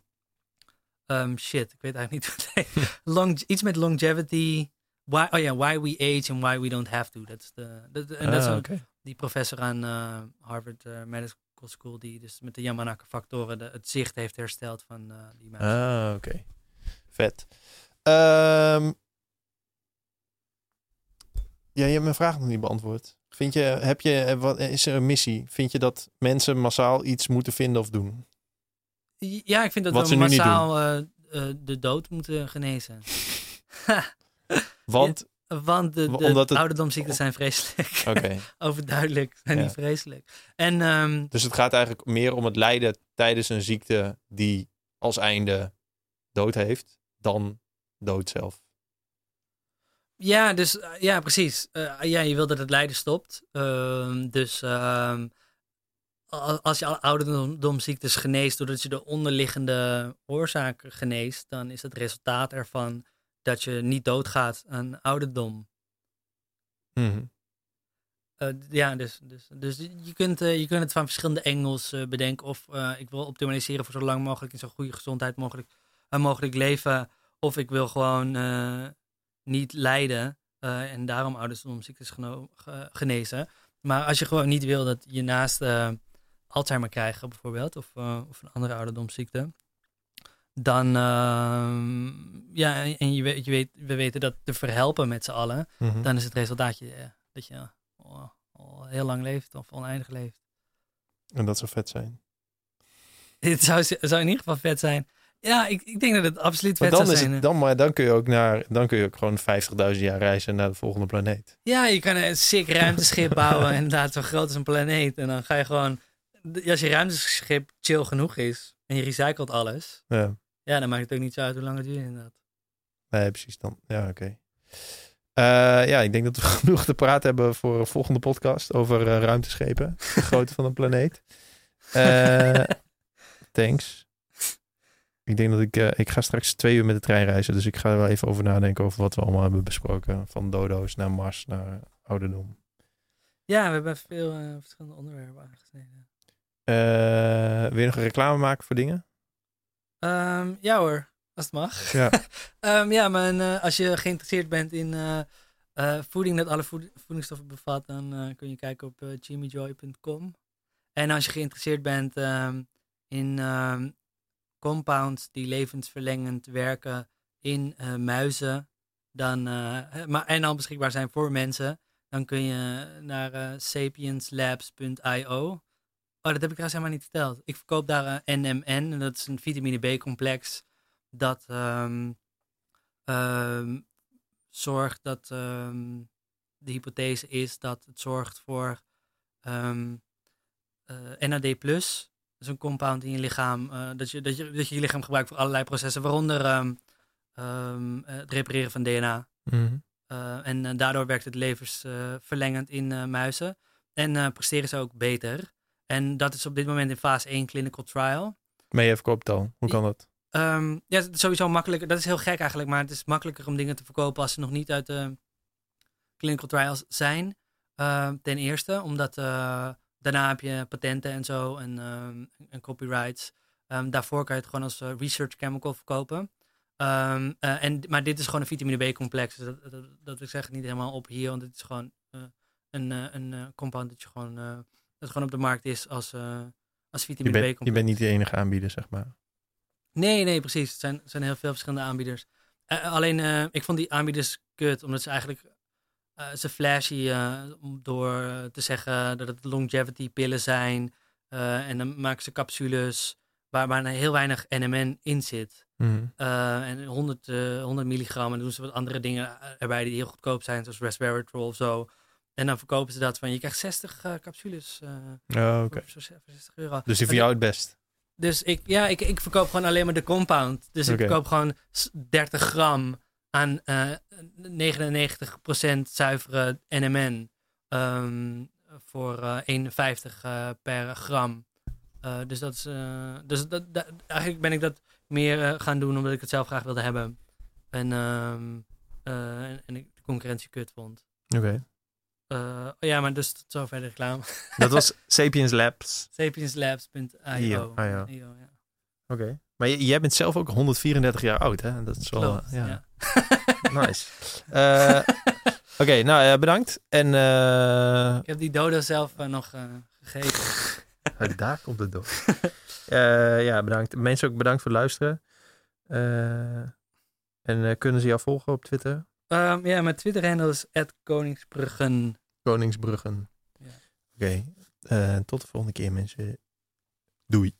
um, shit. Ik weet eigenlijk niet hoe het heet. Long, iets met longevity. Why, oh ja, why we age and why we don't have to. Dat is de, dat, en dat is ah, ook die professor aan uh, Harvard uh, Medical School die dus met de Yamanaka factoren de, het zicht heeft hersteld van die mensen. Ah, oké. Okay. Vet. Um, ja, je hebt mijn vraag nog niet beantwoord. Vind je, heb je, wat, is er een missie? Vind je dat mensen massaal iets moeten vinden of doen? Ja, ik vind dat wat we massaal uh, uh, de dood moeten genezen. Want? Ja, want de, de het... zijn vreselijk. Overduidelijk, zijn Ja. niet vreselijk. En um, Dus het gaat eigenlijk meer om het lijden tijdens een ziekte die als einde dood heeft, dan dood zelf. ja, dus uh, ja, precies. Uh, ja, je wil dat het lijden stopt. Um, dus um, als je ouderdomziektes geneest doordat je de onderliggende oorzaak geneest, dan is het resultaat ervan dat je niet doodgaat aan ouderdom. Mm -hmm. Uh, ja, dus, dus, dus je, kunt, je kunt het van verschillende engels bedenken. Of ik wil optimaliseren voor zo lang mogelijk in zo'n goede gezondheid mogelijk, mogelijk leven. Of ik wil gewoon niet lijden en daarom ouderdomziektes genezen. Maar als je gewoon niet wil dat je naast Alzheimer krijgen bijvoorbeeld, of, of een andere ouderdomsziekte, dan, uh, ja, en je weet, je weet, we weten dat te verhelpen met z'n allen, mm -hmm. dan is het resultaatje uh, dat je al heel lang leeft of oneindig leeft. En dat zou vet zijn. Het zou, zou in ieder geval vet zijn. Ja, ik, ik denk dat het absoluut vet maar dan zou is. Het, dan, maar dan kun je ook naar, dan kun je ook gewoon 50.000 jaar reizen naar de volgende planeet. Ja, je kan een sick ruimteschip bouwen, inderdaad, zo groot als een planeet. En dan ga je gewoon, als je ruimteschip chill genoeg is en je recycelt alles, ja. Ja, dan maakt het ook niet zo uit hoe lang het duurt inderdaad. Nee, precies dan. Ja, oké. Okay. Uh, ja, ik denk dat we genoeg te praten hebben voor een volgende podcast over uh, ruimteschepen. De grootte van een planeet. Uh, thanks. Ik denk dat ik... ik ga straks twee uur met de trein reizen. Dus ik ga er wel even over nadenken over wat we allemaal hebben besproken. Van dodo's naar Mars naar ouderdom. Ja, we hebben veel verschillende onderwerpen aangesneden. wil je nog een reclame maken voor dingen? Um, ja hoor, als het mag. Ja, um, ja maar als je geïnteresseerd bent in voeding dat alle voed voedingsstoffen bevat, dan kun je kijken op jimmyjoy.com. En als je geïnteresseerd bent um, in compounds die levensverlengend werken in eh, muizen, dan, eh, maar, en al beschikbaar zijn voor mensen, dan kun je naar eh, sapienslabs.io. Oh, dat heb ik trouwens helemaal niet verteld. Ik verkoop daar eh, NMN, en dat is een vitamine B-complex dat ehm, ehm, zorgt dat ehm, de hypothese is dat het zorgt voor NAD+. Is een compound in je lichaam, eh, dat, je, dat, je, dat je je lichaam gebruikt voor allerlei processen, waaronder ehm, ehm, eh, het repareren van DNA. Mhm. Eh, en daardoor werkt het levensverlengend in muizen. En presteren ze ook beter. En dat is op dit moment in fase 1 clinical trial. Maar je verkoopt al. Hoe kan dat? Ehm, ja, het is sowieso makkelijker. Dat is heel gek eigenlijk, maar het is makkelijker om dingen te verkopen als ze nog niet uit de clinical trials zijn. Ten eerste, omdat daarna heb je patenten en zo en, ehm, en copyrights. Ehm, daarvoor kan je het gewoon als eh, research chemical verkopen. Ehm, eh, en, maar dit is gewoon een vitamine B-complex. Dus dat, dat, dat ik zeg het niet helemaal op hier, want het is gewoon eh, een, een compound dat, je gewoon, dat gewoon op de markt is als, als vitamine B-complex. je bent niet de enige aanbieder, zeg maar. Nee, nee, precies. Er zijn, zijn heel veel verschillende aanbieders. Alleen, ik vond die aanbieders kut, omdat ze eigenlijk... eh, ze flashy eh, door eh, te zeggen dat het longevity pillen zijn. en dan maken ze capsules waar, waar heel weinig NMN in zit. Mhm. En 100, eh, 100 milligram. En dan doen ze wat andere dingen erbij die heel goedkoop zijn, zoals resveratrol of zo. En dan verkopen ze dat van, je krijgt 60 eh, capsules Oh, oké. voor, voor 60 euro. Dus die voor jou het best. dus ik, ja, ik, ik verkoop gewoon alleen maar de compound. Dus ik verkoop gewoon s- 30 gram aan eh 99% zuivere NMN. ehm, voor eh 51 eh, per gram. Eh, dus dat is. eh, dus dat, dat- eigenlijk ben ik dat meer eh, gaan doen omdat ik het zelf graag wilde hebben. En, ehm, eh, en, en ik de concurrentie kut vond. Oké. Eh, ja, maar dus tot zover de reclame. Dat was Sapiens Labs. Sapienslabs.io. Io, ah, Maar jij bent zelf ook 134 jaar oud, hè? Dat is wel... Klopt, ja. ja. Nice. Eh, Oké, nou eh, bedankt. En eh, Ik heb die dodo zelf nog eh, gegeten. Oh, daar komt het door. Eh, ja, bedankt. Mensen ook bedankt voor het luisteren. Eh, en eh, kunnen ze jou volgen op Twitter? Ehm, ja, mijn Twitter-handle is Koningsbruggen. Koningsbruggen. Ja. Oké. eh, tot de volgende keer, mensen. Doei.